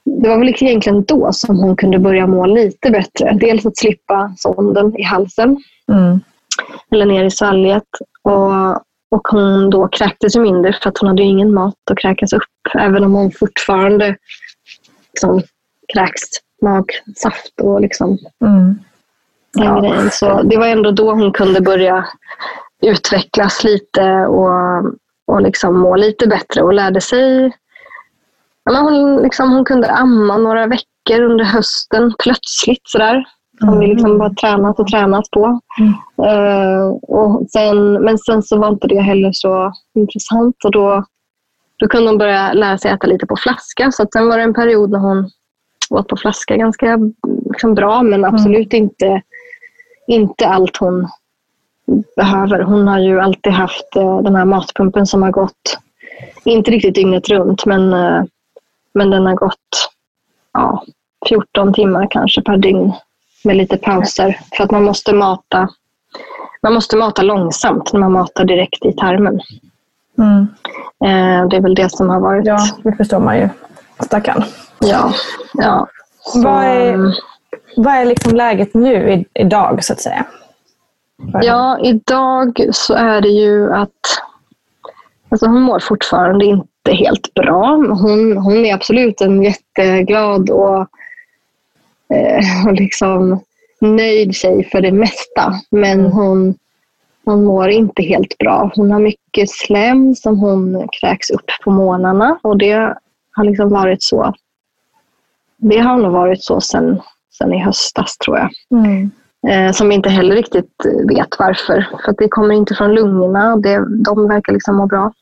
S6: det var väl egentligen då som hon kunde börja må lite bättre. Dels att slippa sonden i halsen
S4: Mm.
S6: eller ner i svalget. Och, och hon då kräktes ju mindre för att hon hade ingen mat att kräkas upp. Även om hon fortfarande liksom, kräks magsaft och liksom
S4: Mm.
S6: den
S4: Ja.
S6: grejen. Så det var ändå då hon kunde börja utvecklas lite och, och liksom må lite bättre och lärde sig. Ja, men hon, liksom, hon kunde amma några veckor under hösten plötsligt sådär. Som vi liksom bara tränat och tränat på. Eh, och sen, men sen så var inte det heller så intressant och då, då kunde hon börja lära sig äta lite på flaska. Så att sen var det en period när hon åt på flaska ganska liksom, bra men absolut inte, inte allt hon behöver. Hon har ju alltid haft eh, den här matpumpen som har gått, inte riktigt dygnet runt, men, eh, men den har gått ja, 14 timmar kanske per dygn med lite pauser. För att man måste mata man måste mata långsamt när man matar direkt i tarmen.
S4: Mm.
S6: Eh, det är väl det som har varit...
S4: Ja, det förstår man ju. Stackarn.
S6: Ja. ja. Så,
S4: Vad är, vad är liksom läget nu idag, så att säga?
S6: Ja, idag så är det ju att alltså hon mår fortfarande inte helt bra. Hon, hon är absolut en jätteglad och, eh, och liksom nöjd tjej för det mesta. Men hon, hon mår inte helt bra. Hon har mycket slem som hon kräks upp på morgnarna och det har liksom varit så. Det har nog varit så sen, sen i höstas tror jag.
S4: Mm.
S6: Eh, som vi inte heller riktigt vet varför. För det kommer inte från lungorna. Det, de verkar liksom må bra.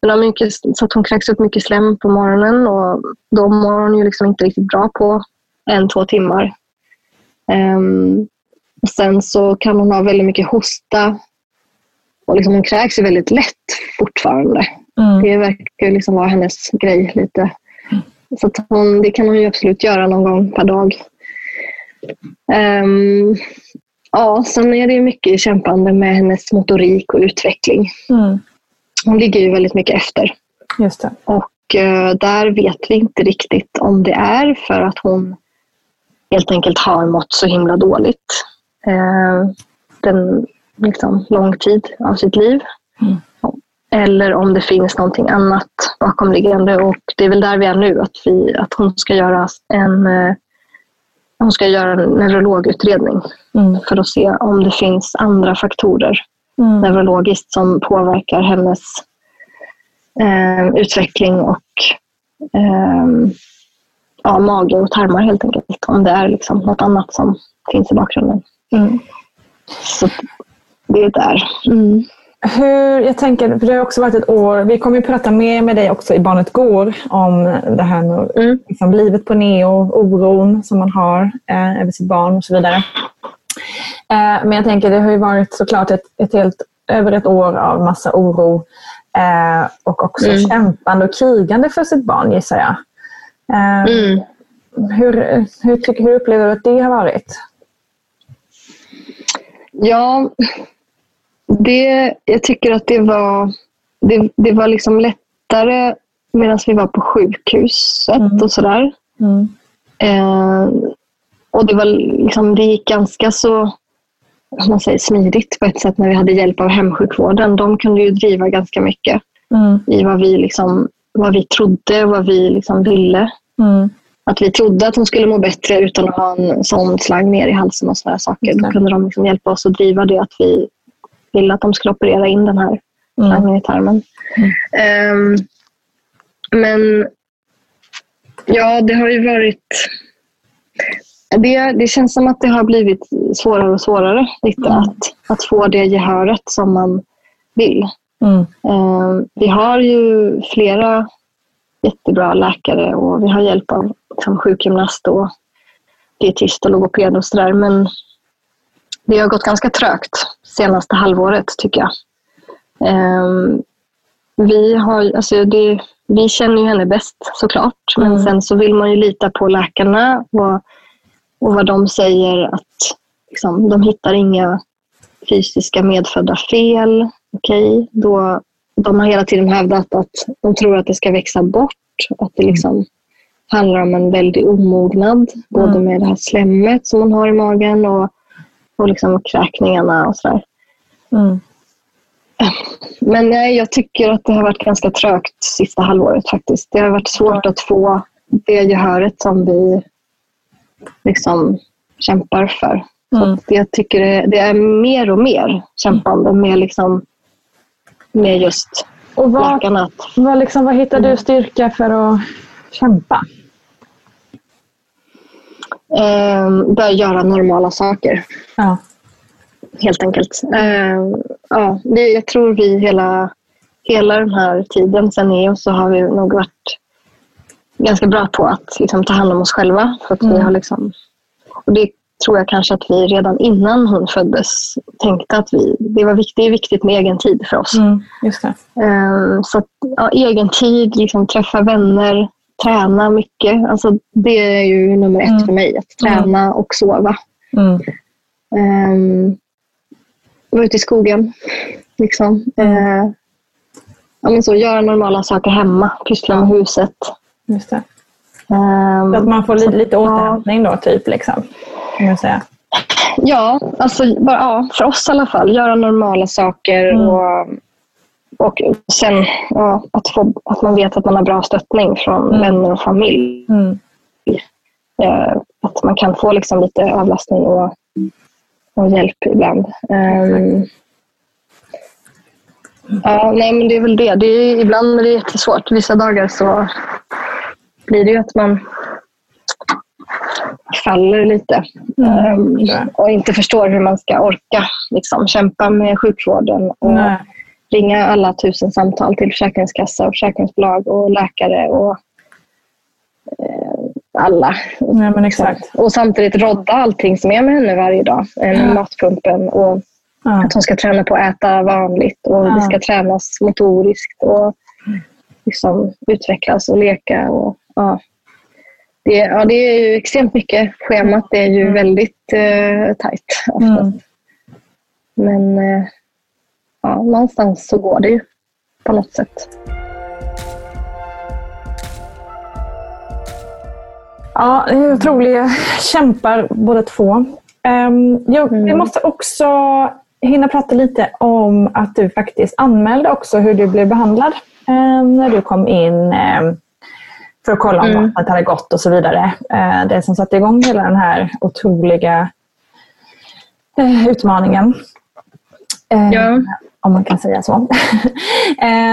S6: Men har mycket, så att hon kräks upp mycket slem på morgonen och då mår hon ju liksom inte riktigt bra på en, två timmar. Ehm, Och sen så kan hon ha väldigt mycket hosta. Och liksom hon kräks ju väldigt lätt fortfarande.
S1: Mm.
S6: Det verkar liksom vara hennes grej lite. Så att hon, det kan hon ju absolut göra någon gång per dag. Ehm, ja, sen är det mycket kämpande med hennes motorik och utveckling.
S1: Mm.
S6: Hon ligger ju väldigt mycket efter.
S1: Just det.
S6: Och eh, där vet vi inte riktigt om det är för att hon helt enkelt har mått så himla dåligt eh, den liksom, lång tid av sitt liv. Eller om det finns någonting annat bakomliggande. Och det är väl där vi är nu, att, vi, att hon ska göra en eh, hon ska göra en neurologutredning
S1: Mm.
S6: för att se om det finns andra faktorer
S1: Mm.
S6: neurologiskt som påverkar hennes eh, utveckling och eh, ja, mage och tarmar helt enkelt. Om det är liksom något annat som finns i bakgrunden.
S1: Mm.
S6: Så det är där. Mm.
S1: Hur, jag tänker, för det har också varit ett år, vi kommer ju prata mer med dig också i Barnet Går om det här med liksom, livet på neo, oron som man har eh, över sitt barn och så vidare. Eh, men jag tänker, det har ju varit såklart ett, ett helt, över ett år av massa oro eh, och också
S6: Mm.
S1: kämpande och krigande för sitt barn gissar jag. Eh,
S6: Mm.
S1: hur, hur, tycker, hur upplever du att det har varit?
S6: Ja, det, jag tycker att det var, det, det var liksom lättare medan vi var på sjukhuset och sådär.
S1: Mm.
S6: Eh, och det, var liksom, det gick ganska så man säger, smidigt på ett sätt när vi hade hjälp av hemsjukvården. De kunde ju driva ganska mycket
S1: Mm.
S6: i vad vi, liksom, vad vi trodde och vad vi liksom ville.
S1: Mm.
S6: Att vi trodde att hon skulle må bättre utan att ha en sån slang ner i halsen och sådana saker. Då kunde de liksom hjälpa oss att driva det att vi ville att de skulle operera in den här
S1: Mm.
S6: slangen i tarmen. Ehm, men ja, det har ju varit... Det, det känns som att det har blivit svårare och svårare lite att, att få det gehöret som man vill.
S1: Mm.
S6: Ehm, vi har ju flera jättebra läkare och vi har hjälp av liksom, sjukgymnast och dietist och logoped och sådär. Men det har gått ganska trögt senaste halvåret tycker jag. Ehm, vi, har, alltså det, vi känner ju henne bäst såklart, men
S1: Mm.
S6: sen så vill man ju lita på läkarna och, och vad de säger att liksom, de hittar inga fysiska medfödda fel. Okej, då de har hela tiden hävdat att de tror att det ska växa bort. Att det liksom handlar om en väldig omognad. Både
S1: Mm.
S6: med det här slemmet som man har i magen och, och liksom kräkningarna och sådär.
S1: Mm.
S6: Men nej, jag tycker att det har varit ganska trögt sista halvåret faktiskt. Det har varit svårt att få det gehöret som vi liksom kämpar för.
S1: Mm.
S6: jag tycker det, det är mer och mer kämpande med, liksom, med just
S1: Och vad,
S6: läkarna.
S1: Vad, liksom, vad hittar du styrka för att kämpa?
S6: Eh, börja göra normala saker.
S1: Ja.
S6: Helt enkelt. Eh, ja, det, jag tror vi hela, hela den här tiden sen EO så har vi nog varit ganska bra på att liksom, ta hand om oss själva. För att vi
S1: Mm.
S6: har liksom, och det tror jag kanske att vi redan innan hon föddes tänkte att vi, det, var viktigt, det är viktigt med egen tid för oss.
S1: Mm, just det.
S6: Eh, Så att, ja, egen tid, liksom, träffa vänner, träna mycket. Alltså, det är ju nummer ett
S1: Mm.
S6: för mig. Att träna och sova.
S1: Mm.
S6: Um, vara ute i skogen. Liksom. Eh, ja, men så, göra normala saker hemma. Pyssla med huset.
S1: Just det.
S6: Ehm,
S1: Så att man får li- lite återhämtning då, typ. Liksom, kan man säga.
S6: Ja, alltså, bara, ja, för oss i alla fall. Göra normala saker.
S1: Mm.
S6: Och, och sen ja, att, få, att man vet att man har bra stöttning från
S1: Mm.
S6: vänner och familj.
S1: Mm.
S6: Eh, att man kan få liksom lite avlastning och, och hjälp ibland. Ehm, ja, nej, men det är väl det. det är, ibland är det jättesvårt. Vissa dagar så blir det ju att man faller lite ehm, och inte förstår hur man ska orka liksom, kämpa med sjukvården och
S1: Nej.
S6: Ringa alla tusen samtal till Försäkringskassa och försäkringsbolag och läkare och alla.
S4: Ja, men exakt.
S6: Och samtidigt rodda allting som är med henne varje dag. Ja. Matpumpen och ja. att hon ska träna på att äta vanligt och ja. det ska tränas motoriskt och liksom utvecklas och leka. Och, ja. Det, ja, det är ju extremt mycket. Schemat är ju mm. väldigt eh, tajt. Mm. Men eh, ja, någonstans så går det ju på något sätt.
S4: Ja, otroliga kämpar båda två. Um, jag, mm. Vi måste också hinna prata lite om att du faktiskt anmälde också hur du blev behandlad um, när du kom in um, för att kolla om mm. vattnet hade gått och så vidare. Uh, det som satte igång hela den här otroliga uh, utmaningen. Uh, ja. Om man kan säga så. uh,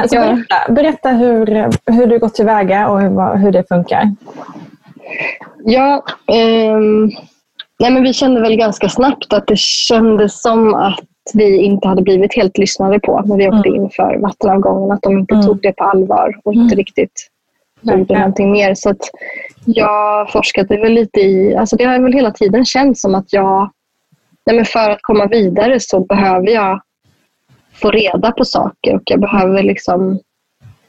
S4: så berätta, berätta hur, hur du gått tillväga och hur, hur det funkar.
S6: Ja, eh, nej men vi kände väl ganska snabbt att det kändes som att vi inte hade blivit helt lyssnade på när vi åkte mm. in för vattenavgången. Att de inte mm. tog det på allvar och inte mm. riktigt gjorde ja. någonting mer. Så att jag forskade väl lite i... Alltså det har väl hela tiden känts som att jag... Nej men för att komma vidare så behöver jag få reda på saker och jag behöver liksom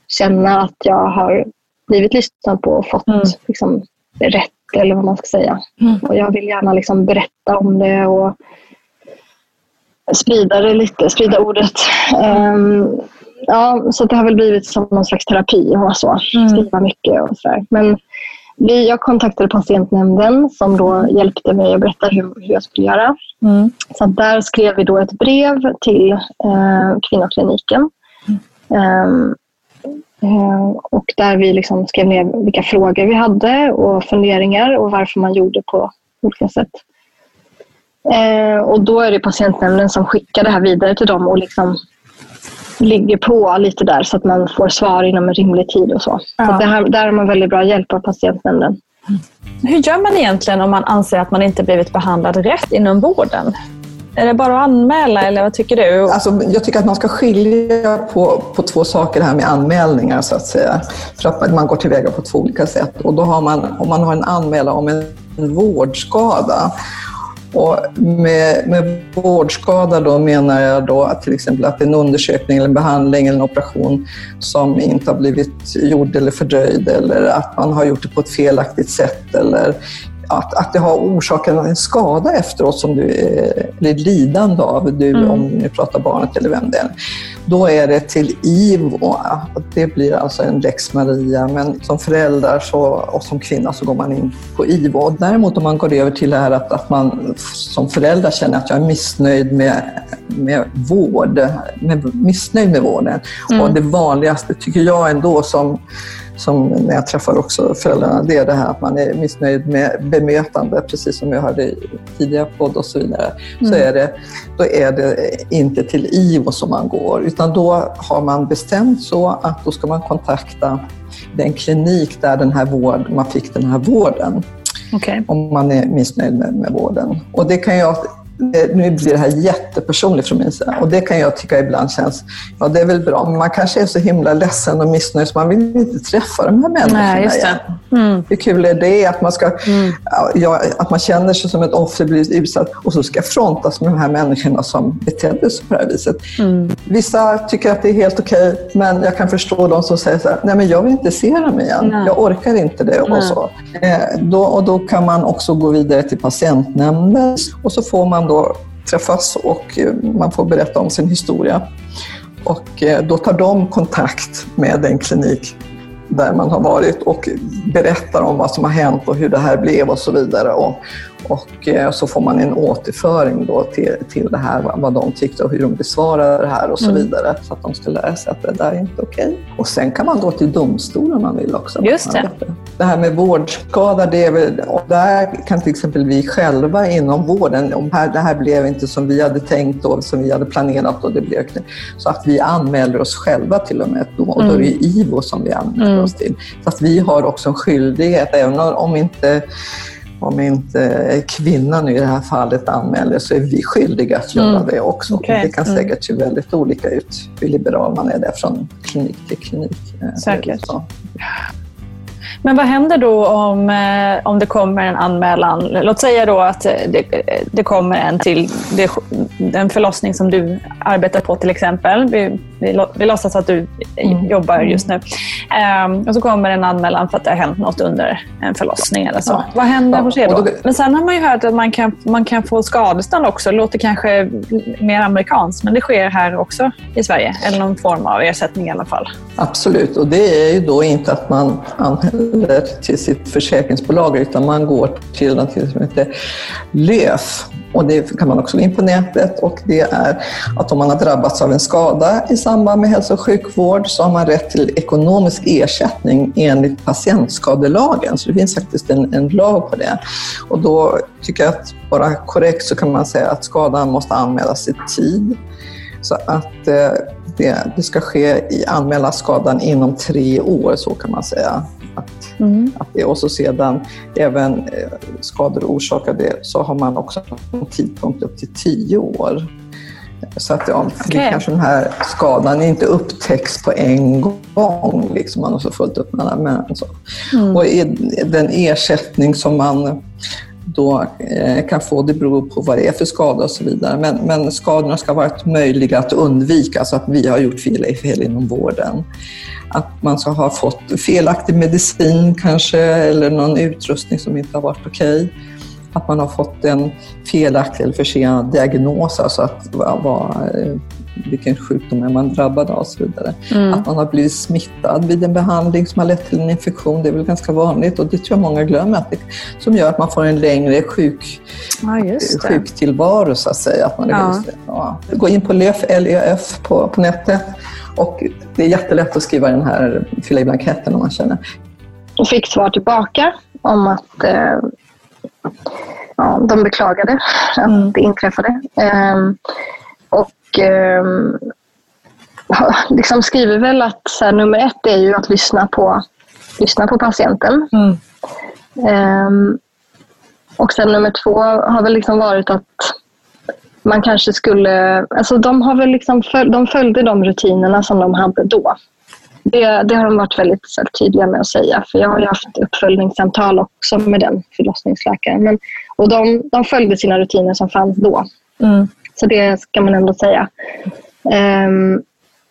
S6: känna att jag har blivit lyssnad på och fått mm. liksom, rätt eller vad man ska säga. Mm. Och jag vill gärna liksom berätta om det och sprida det lite, sprida ordet. Um, ja, så det har väl blivit som någon slags terapi och så. Mm. Skriva mycket och sådär. Men vi, jag kontaktade patientnämnden som då hjälpte mig att berätta hur, hur jag skulle göra. Mm. Så där skrev vi då ett brev till eh, kvinnokliniken. Um, Eh, och där vi liksom skrev ner vilka frågor vi hade och funderingar och varför man gjorde på olika sätt. Eh, och då är det patientnämnden som skickar det här vidare till dem och liksom ligger på lite där så att man får svar inom en rimlig tid och så. Ja. så det här, där har man väldigt bra hjälp av patientnämnden.
S4: Hur gör man egentligen om man anser att man inte blivit behandlad rätt inom vården? Är det bara att anmäla eller vad tycker du?
S5: Alltså, jag tycker att man ska skilja på, på två saker här med anmälningar så att säga. För att man går tillväga på två olika sätt. Och då har man, om man har en anmälan om en vårdskada och med, med vårdskada då menar jag då att till exempel att en undersökning, eller en behandling eller en operation som inte har blivit gjord eller fördröjd eller att man har gjort det på ett felaktigt sätt eller att, att det har orsakat en skada efteråt som du blir lidande av, du, mm. om ni pratar barnet eller vem det är. Då är det till IVO. Det blir alltså en lex Maria, men som förälder så, och som kvinna så går man in på IVO. Däremot om man går över till det här att, att man som förälder känner att jag är missnöjd med, med vård, med, missnöjd med vården. Mm. Och det vanligaste tycker jag ändå som som när jag träffar också föräldrarna, det är det här att man är missnöjd med bemötande, precis som jag hörde i tidigare podd och så vidare. Mm. Så är det, då är det inte till IVO som man går, utan då har man bestämt så att då ska man kontakta den klinik där den här vård, man fick den här vården. Okay. Om man är missnöjd med, med vården. Och det kan jag nu blir det här jättepersonligt från min sida och det kan jag tycka ibland känns, ja det är väl bra, men man kanske är så himla ledsen och missnöjd så man vill inte träffa de här människorna Nej, just det. Mm. Hur kul är det att man, ska, mm. ja, att man känner sig som ett offer, blir utsatt och så ska frontas med de här människorna som betedde sig på det här viset. Mm. Vissa tycker att det är helt okej, okay, men jag kan förstå de som säger så här, nej men jag vill inte se dem igen, nej. jag orkar inte det och så. Eh, då, och då kan man också gå vidare till patientnämnden och så får man då träffas och eh, man får berätta om sin historia. Och eh, då tar de kontakt med den klinik där man har varit och berättar om vad som har hänt och hur det här blev och så vidare. Och, och eh, så får man en återföring då till, till det här, vad de tyckte och hur de besvarade det här och så mm. vidare. Så att de ska lära sig att det där är inte okej. Okay. Och sen kan man gå till domstol om man vill också.
S4: Just det.
S5: Det här med vårdskada, det är väl, och där kan till exempel vi själva inom vården, om här, det här blev inte som vi hade tänkt och som vi hade planerat och det blev så att vi anmäler oss själva till och med då, och då är det mm. IVO som vi anmäler mm. oss till. Så att vi har också en skyldighet, även om inte om inte kvinnan i det här fallet anmäler så är vi skyldiga att göra mm. det också. Okay. Det kan mm. säkert se väldigt olika ut hur liberal man är där från klinik till klinik.
S4: Eh, säkert. Men vad händer då om, eh, om det kommer en anmälan? Låt säga då att eh, det, det kommer en till det, den förlossning som du arbetar på till exempel. Vi, vi, vi låtsas att du
S1: Mm.
S4: jobbar just nu. Ehm, och så kommer en anmälan för att det har hänt något under en förlossning eller så.
S5: Ja.
S4: Vad händer
S5: Ja,
S4: hos er då- Men sen har man ju hört att man kan, man kan få skadestånd också. Det låter kanske mer amerikanskt, men det sker här också i Sverige. Eller någon form av ersättning i alla fall.
S5: Absolut, och det är ju då inte att man heller till sitt försäkringsbolag utan man går till något som heter LÖF. Och det kan man också gå in på nätet och det är att om man har drabbats av en skada i samband med hälso och sjukvård så har man rätt till ekonomisk ersättning enligt patientskadelagen. Så det finns faktiskt en, en lag på det. Och då tycker jag att bara korrekt så kan man säga att skadan måste anmälas i tid. Så att eh, det, det ska ske i anmäla skadan inom tre år, så kan man säga. Det, och så sedan även eh, skador orsakade så har man också en tidpunkt upp till tio år. Så att ja, det
S4: Okej.
S5: kanske den här skadan inte upptäcks på en gång. Liksom man har så fullt upp med men så.
S4: Mm.
S5: Och den ersättning som man då eh, kan få, det beror på vad det är för skada och så vidare. Men, men skadorna ska vara möjliga att undvika, så att vi har gjort fel, fel inom vården. Att man ska ha fått felaktig medicin kanske, eller någon utrustning som inte har varit okej. Att man har fått en felaktig eller försenad diagnos, alltså att vad, eh, vilken sjukdom är man drabbad av och så vidare.
S4: Mm.
S5: Att man har blivit smittad vid en behandling som har lett till en infektion, det är väl ganska vanligt och det tror jag många glömmer, att det, som gör att man får en längre sjuk,
S4: Ja,
S5: sjuktillvaro så att säga. Att man
S4: Ja.
S5: väldigt- ja. Gå in på LÖF, LÖF på, på nätet och det är jättelätt att skriva den här, fylla i blanketten om man känner.
S6: och fick svar tillbaka om att eh, ja, de beklagade att det inträffade. Ehm, liksom skriver väl att så här, nummer ett är ju att lyssna på, lyssna på patienten. Ehm, och sen nummer två har väl liksom varit att man kanske skulle... Alltså de, har väl liksom föl, de följde de rutinerna som de hade då. Det, det har de varit väldigt så här, tydliga med att säga. För Jag har ju haft uppföljningssamtal också med den förlossningsläkaren. Men, och de, de följde sina rutiner som fanns då. Så det ska man ändå säga. Um,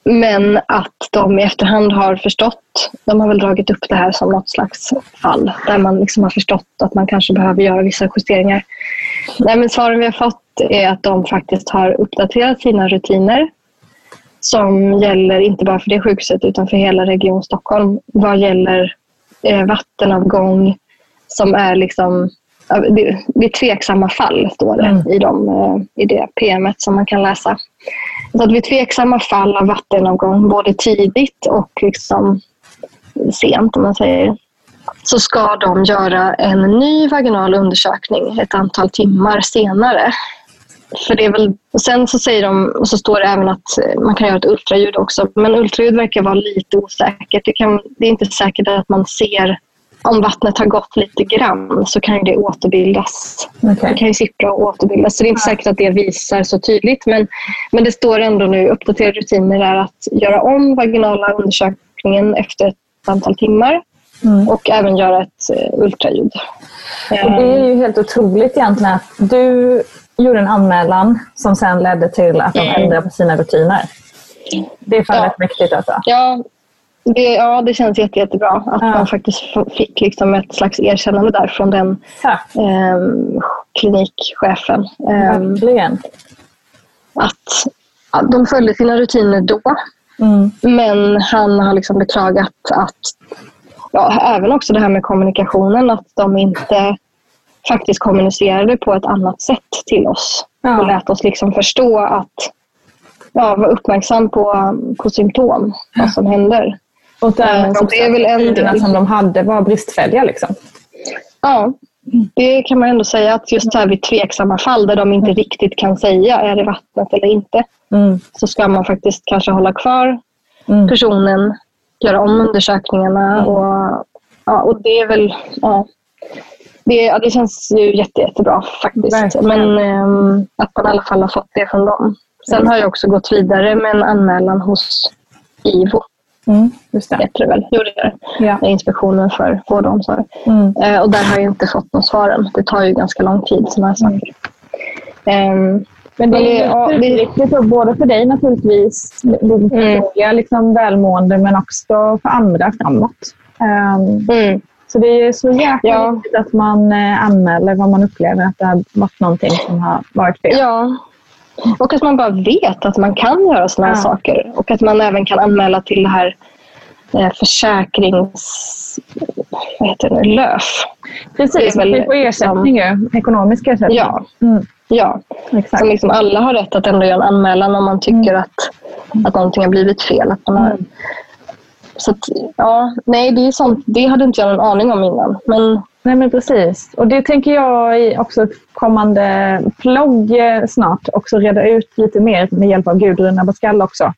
S6: men att de i efterhand har förstått, de har väl dragit upp det här som något slags fall där man liksom har förstått att man kanske behöver göra vissa justeringar. Nej, men svaren vi har fått är att de faktiskt har uppdaterat sina rutiner som gäller inte bara för det sjukhuset utan för hela Region Stockholm vad gäller eh, vattenavgång som är liksom är tveksamma fall, står det i, de, eh, i det PMet som man kan läsa. Så att vid tveksamma fall av vattenavgång, både tidigt och liksom sent om man säger, så ska de göra en ny vaginal undersökning ett antal timmar senare. För det är väl, och sen så säger de, och så står det även att eh, man kan göra ett ultraljud också, men ultraljud verkar vara lite osäkert. Det, kan, det är inte säkert att man ser om vattnet har gått lite grann så kan det återbildas. Det kan ju sippra och återbildas. Så det är inte säkert att det visar så tydligt. Men, men det står ändå nu, uppdaterade rutiner är att göra om vaginala undersökningen efter ett antal timmar. Och även göra ett eh, ultraljud.
S4: Och det är ju helt otroligt egentligen att du gjorde en anmälan som sen ledde till att de
S6: Mm.
S4: ändrade på sina rutiner. Det är fan rätt mäktigt alltså.
S6: Ja, det, ja, det känns jätte, jättebra att man faktiskt fick liksom ett slags erkännande där från den ehm, klinikchefen. Ehm,
S4: Verkligen.
S6: Att, att de följde sina rutiner då, men han har liksom beklagat att ja, även också det här med kommunikationen, att de inte faktiskt kommunicerade på ett annat sätt till oss och lät oss liksom förstå att ja, vara uppmärksam på, på symptom, vad som händer.
S4: Och därmed
S6: så det är väl en del.
S4: som de hade var bristfälliga. Liksom.
S6: Ja, det kan man ändå säga att just här vid tveksamma fall där de inte riktigt kan säga är det vattnet eller inte. Så ska man faktiskt kanske hålla kvar personen, göra om undersökningarna. Och, ja, och det är väl... Ja, det, ja, det känns ju jätte, jättebra faktiskt.
S4: Verkligen.
S6: Men ehm, att man i alla fall har fått det från dem. Sen har jag också gått vidare med en anmälan hos IVO
S1: Mm, just det.
S6: Heter det väl. Gjorde det.
S1: Ja.
S6: Inspektionen för vård och omsorg.
S1: Mm.
S6: Eh, och där har jag inte fått något svar än. Det tar ju ganska lång tid sådana här saker. Ehm,
S4: Men det är
S6: ja,
S4: ju
S6: det-
S4: superviktigt, och både för dig naturligtvis,
S6: Mm.
S4: personliga liksom, välmående, men också för andra framåt.
S6: Mm.
S4: Så det är så jäkla
S6: Ja.
S4: viktigt att man eh, anmäler vad man upplever att det har varit någonting som har varit fel.
S6: Ja. Och att man bara vet att man kan göra sådana här
S4: Ja.
S6: saker. Och att man även kan anmäla till det här eh, försäkrings... Vad heter det nu? LÖF.
S4: Precis,
S6: väl
S4: vi får ersättning ju. Ekonomisk ersättning.
S6: Ja.
S4: Mm.
S6: Ja,
S4: Exakt.
S6: som liksom alla har rätt att ändå göra en anmälan om man tycker att, att någonting har blivit fel. Att man har, så att, ja, nej, det är sånt. Det hade inte jag en aning om innan. Men
S4: Nej men precis. Och det tänker jag i också kommande plogg eh, snart också reda ut lite mer med hjälp av Gudrun Abascal också.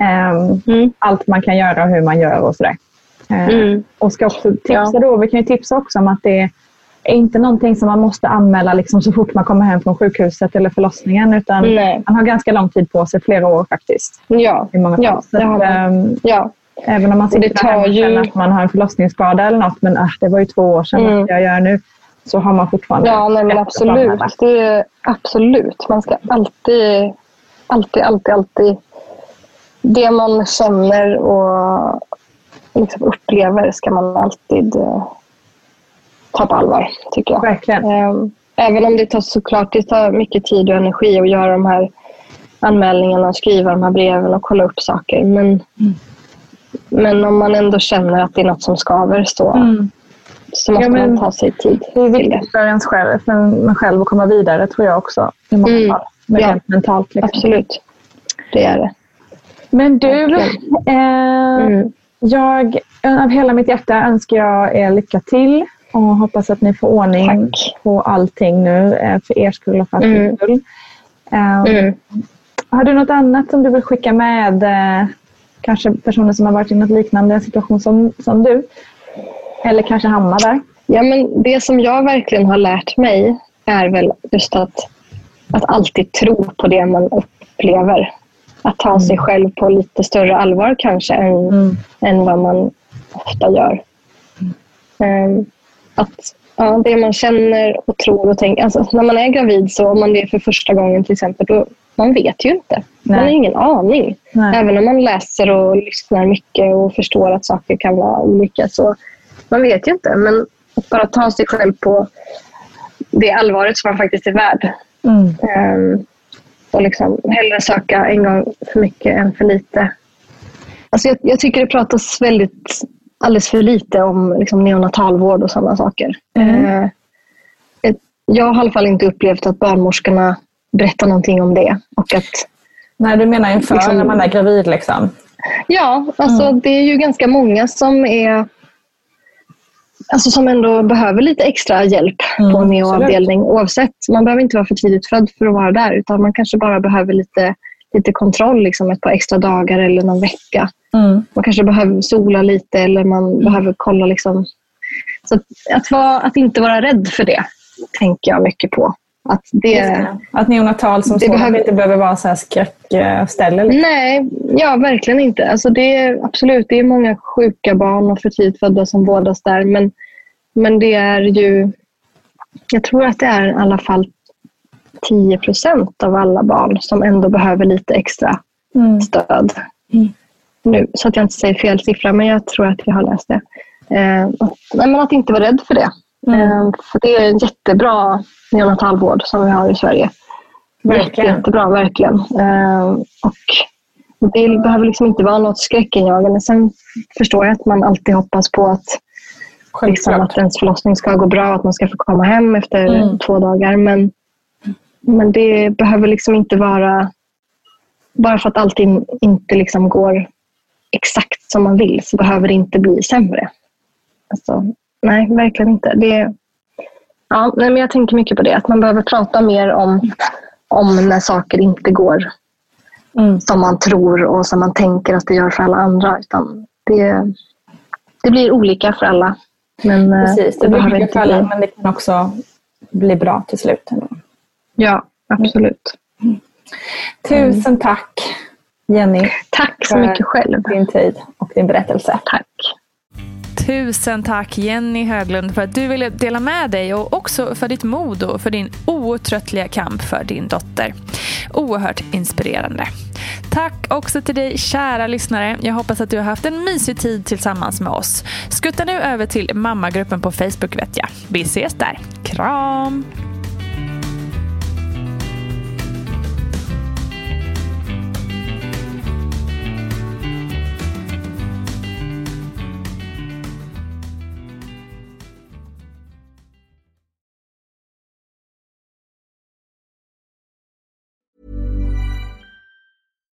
S4: Ehm,
S6: Mm.
S4: Allt man kan göra och hur man gör och sådär. Ehm,
S6: Mm.
S4: Och ska också tipsa
S6: Ja.
S4: då, vi kan ju tipsa också om att det är inte någonting som man måste anmäla liksom så fort man kommer hem från sjukhuset eller förlossningen utan
S6: Nej.
S4: man har ganska lång tid på sig, flera år faktiskt.
S6: ja,
S4: I många fall.
S6: ja, det har man.
S4: ehm,
S6: Ja,
S4: Även om man
S6: det
S4: sitter där hemma
S6: tar
S4: och
S6: ju-
S4: att man har en förlossningsskada eller något, men ah, det var ju två år sedan,
S6: Mm.
S4: jag göra nu? Så har man fortfarande
S6: ja nej, men absolut. Det är, absolut. Man ska alltid, alltid, alltid, alltid... Det man känner och liksom upplever ska man alltid eh, ta på allvar, tycker jag.
S4: Verkligen.
S6: Ehm, Även om det tar såklart det tar mycket tid och energi att göra de här anmälningarna, skriva de här breven och kolla upp saker. Men, men om man ändå känner att det är något som skaver så,
S4: Mm.
S6: så måste
S4: Ja, men
S6: man ta sig tid
S4: Det är viktigt för ens själv, för en själv att komma vidare tror jag också. I många
S6: Mm.
S4: fall. Men
S6: Ja.
S4: mentalt. Liksom.
S6: Absolut. Det är det.
S4: Men du, eh,
S6: Mm.
S4: jag, av hela mitt hjärta önskar jag er lycka till och hoppas att ni får ordning
S6: Tack.
S4: på allting nu eh, för er skull och för
S6: Mm.
S4: mm. skull. Eh,
S6: Mm.
S4: Har du något annat som du vill skicka med eh, kanske personer som har varit i något liknande situation som, som du? Eller kanske hamnar där?
S6: Ja, men det som jag verkligen har lärt mig är väl just att, att alltid tro på det man upplever. Att ta sig själv på lite större allvar kanske än, än vad man ofta gör. Ehm, att ja, det man känner och tror och tänker. Alltså, när man är gravid, så om man det är för första gången till exempel, då, man vet ju inte. Man har
S4: Nej.
S6: ingen aning.
S4: Nej.
S6: Även om man läser och lyssnar mycket och förstår att saker kan vara olika. så Man vet ju inte. Men att bara ta sig själv på det allvaret som man faktiskt är värd.
S4: Mm.
S6: Ehm, och liksom hellre söka en gång för mycket än för lite. Alltså jag, jag tycker det pratas väldigt, alldeles för lite om liksom neonatalvård och sådana saker.
S4: Mm.
S6: Ett- jag har i alla fall inte upplevt att barnmorskorna berättar någonting om det. Och att,
S4: Nej, du menar inför
S6: Liksom-
S4: när man är gravid liksom?
S6: ja, alltså det är ju ganska många som är Alltså som ändå behöver lite extra hjälp
S4: Mm,
S6: på en neoavdelning. Oavsett, man behöver inte vara för tidigt född för att vara där. Utan man kanske bara behöver lite, lite kontroll, liksom ett par extra dagar eller någon vecka.
S4: Mm.
S6: Man kanske behöver sola lite eller man behöver kolla. Liksom. Så att, att, vara, att inte vara rädd för det, tänker jag mycket på. Att det,
S4: Att neonatal som
S6: Det
S4: sådant
S6: behöver-
S4: inte behöver vara så här skräckställe. Liksom.
S6: Nej, ja verkligen inte. Alltså det är, absolut, det är många sjuka barn och för tidigt födda som vårdas där. Men, men det är ju... Jag tror att det är i alla fall 10 procent av alla barn som ändå behöver lite extra
S4: Mm.
S6: stöd. Nu, så att jag inte säger fel siffra, men jag tror att jag har läst det. Eh, att, nej, men att inte vara rädd för det. Eh, för det är en jättebra neonatalvård som vi har i Sverige.
S4: Verkligen.
S6: Jätte, jättebra, verkligen. Eh, och det behöver liksom inte vara något skräckinjagande. Sen förstår jag att man alltid hoppas på att, liksom, att ens förlossning ska gå bra, att man ska få komma hem efter
S4: Mm.
S6: två dagar. Men, men det behöver liksom inte vara... Bara för att allting inte liksom går exakt som man vill så behöver det inte bli sämre. Alltså, nej, verkligen inte. Det, ja, nej, men jag tänker mycket på det. Att man behöver prata mer om, om när saker inte går
S4: Mm.
S6: som man tror och som man tänker att det gör för alla andra. Utan det, det blir olika för alla. Men eh,
S4: Precis, det blir
S6: behöver
S4: mycket
S6: inte
S4: för alla, men det kan också bli bra till slut.
S6: Ja, absolut.
S4: Tusen tack Jenny.
S6: Tack så mycket själv.
S4: din tid och din berättelse.
S6: Tack.
S1: Tusen tack Jenny Höglund för att du ville dela med dig och också för ditt mod och för din outtröttliga kamp för din dotter. Oerhört inspirerande. Tack också till dig kära lyssnare. Jag hoppas att du har haft en mysig tid tillsammans med oss. Skutta nu över till mammagruppen på Facebook vet jag. Vi ses där. Kram!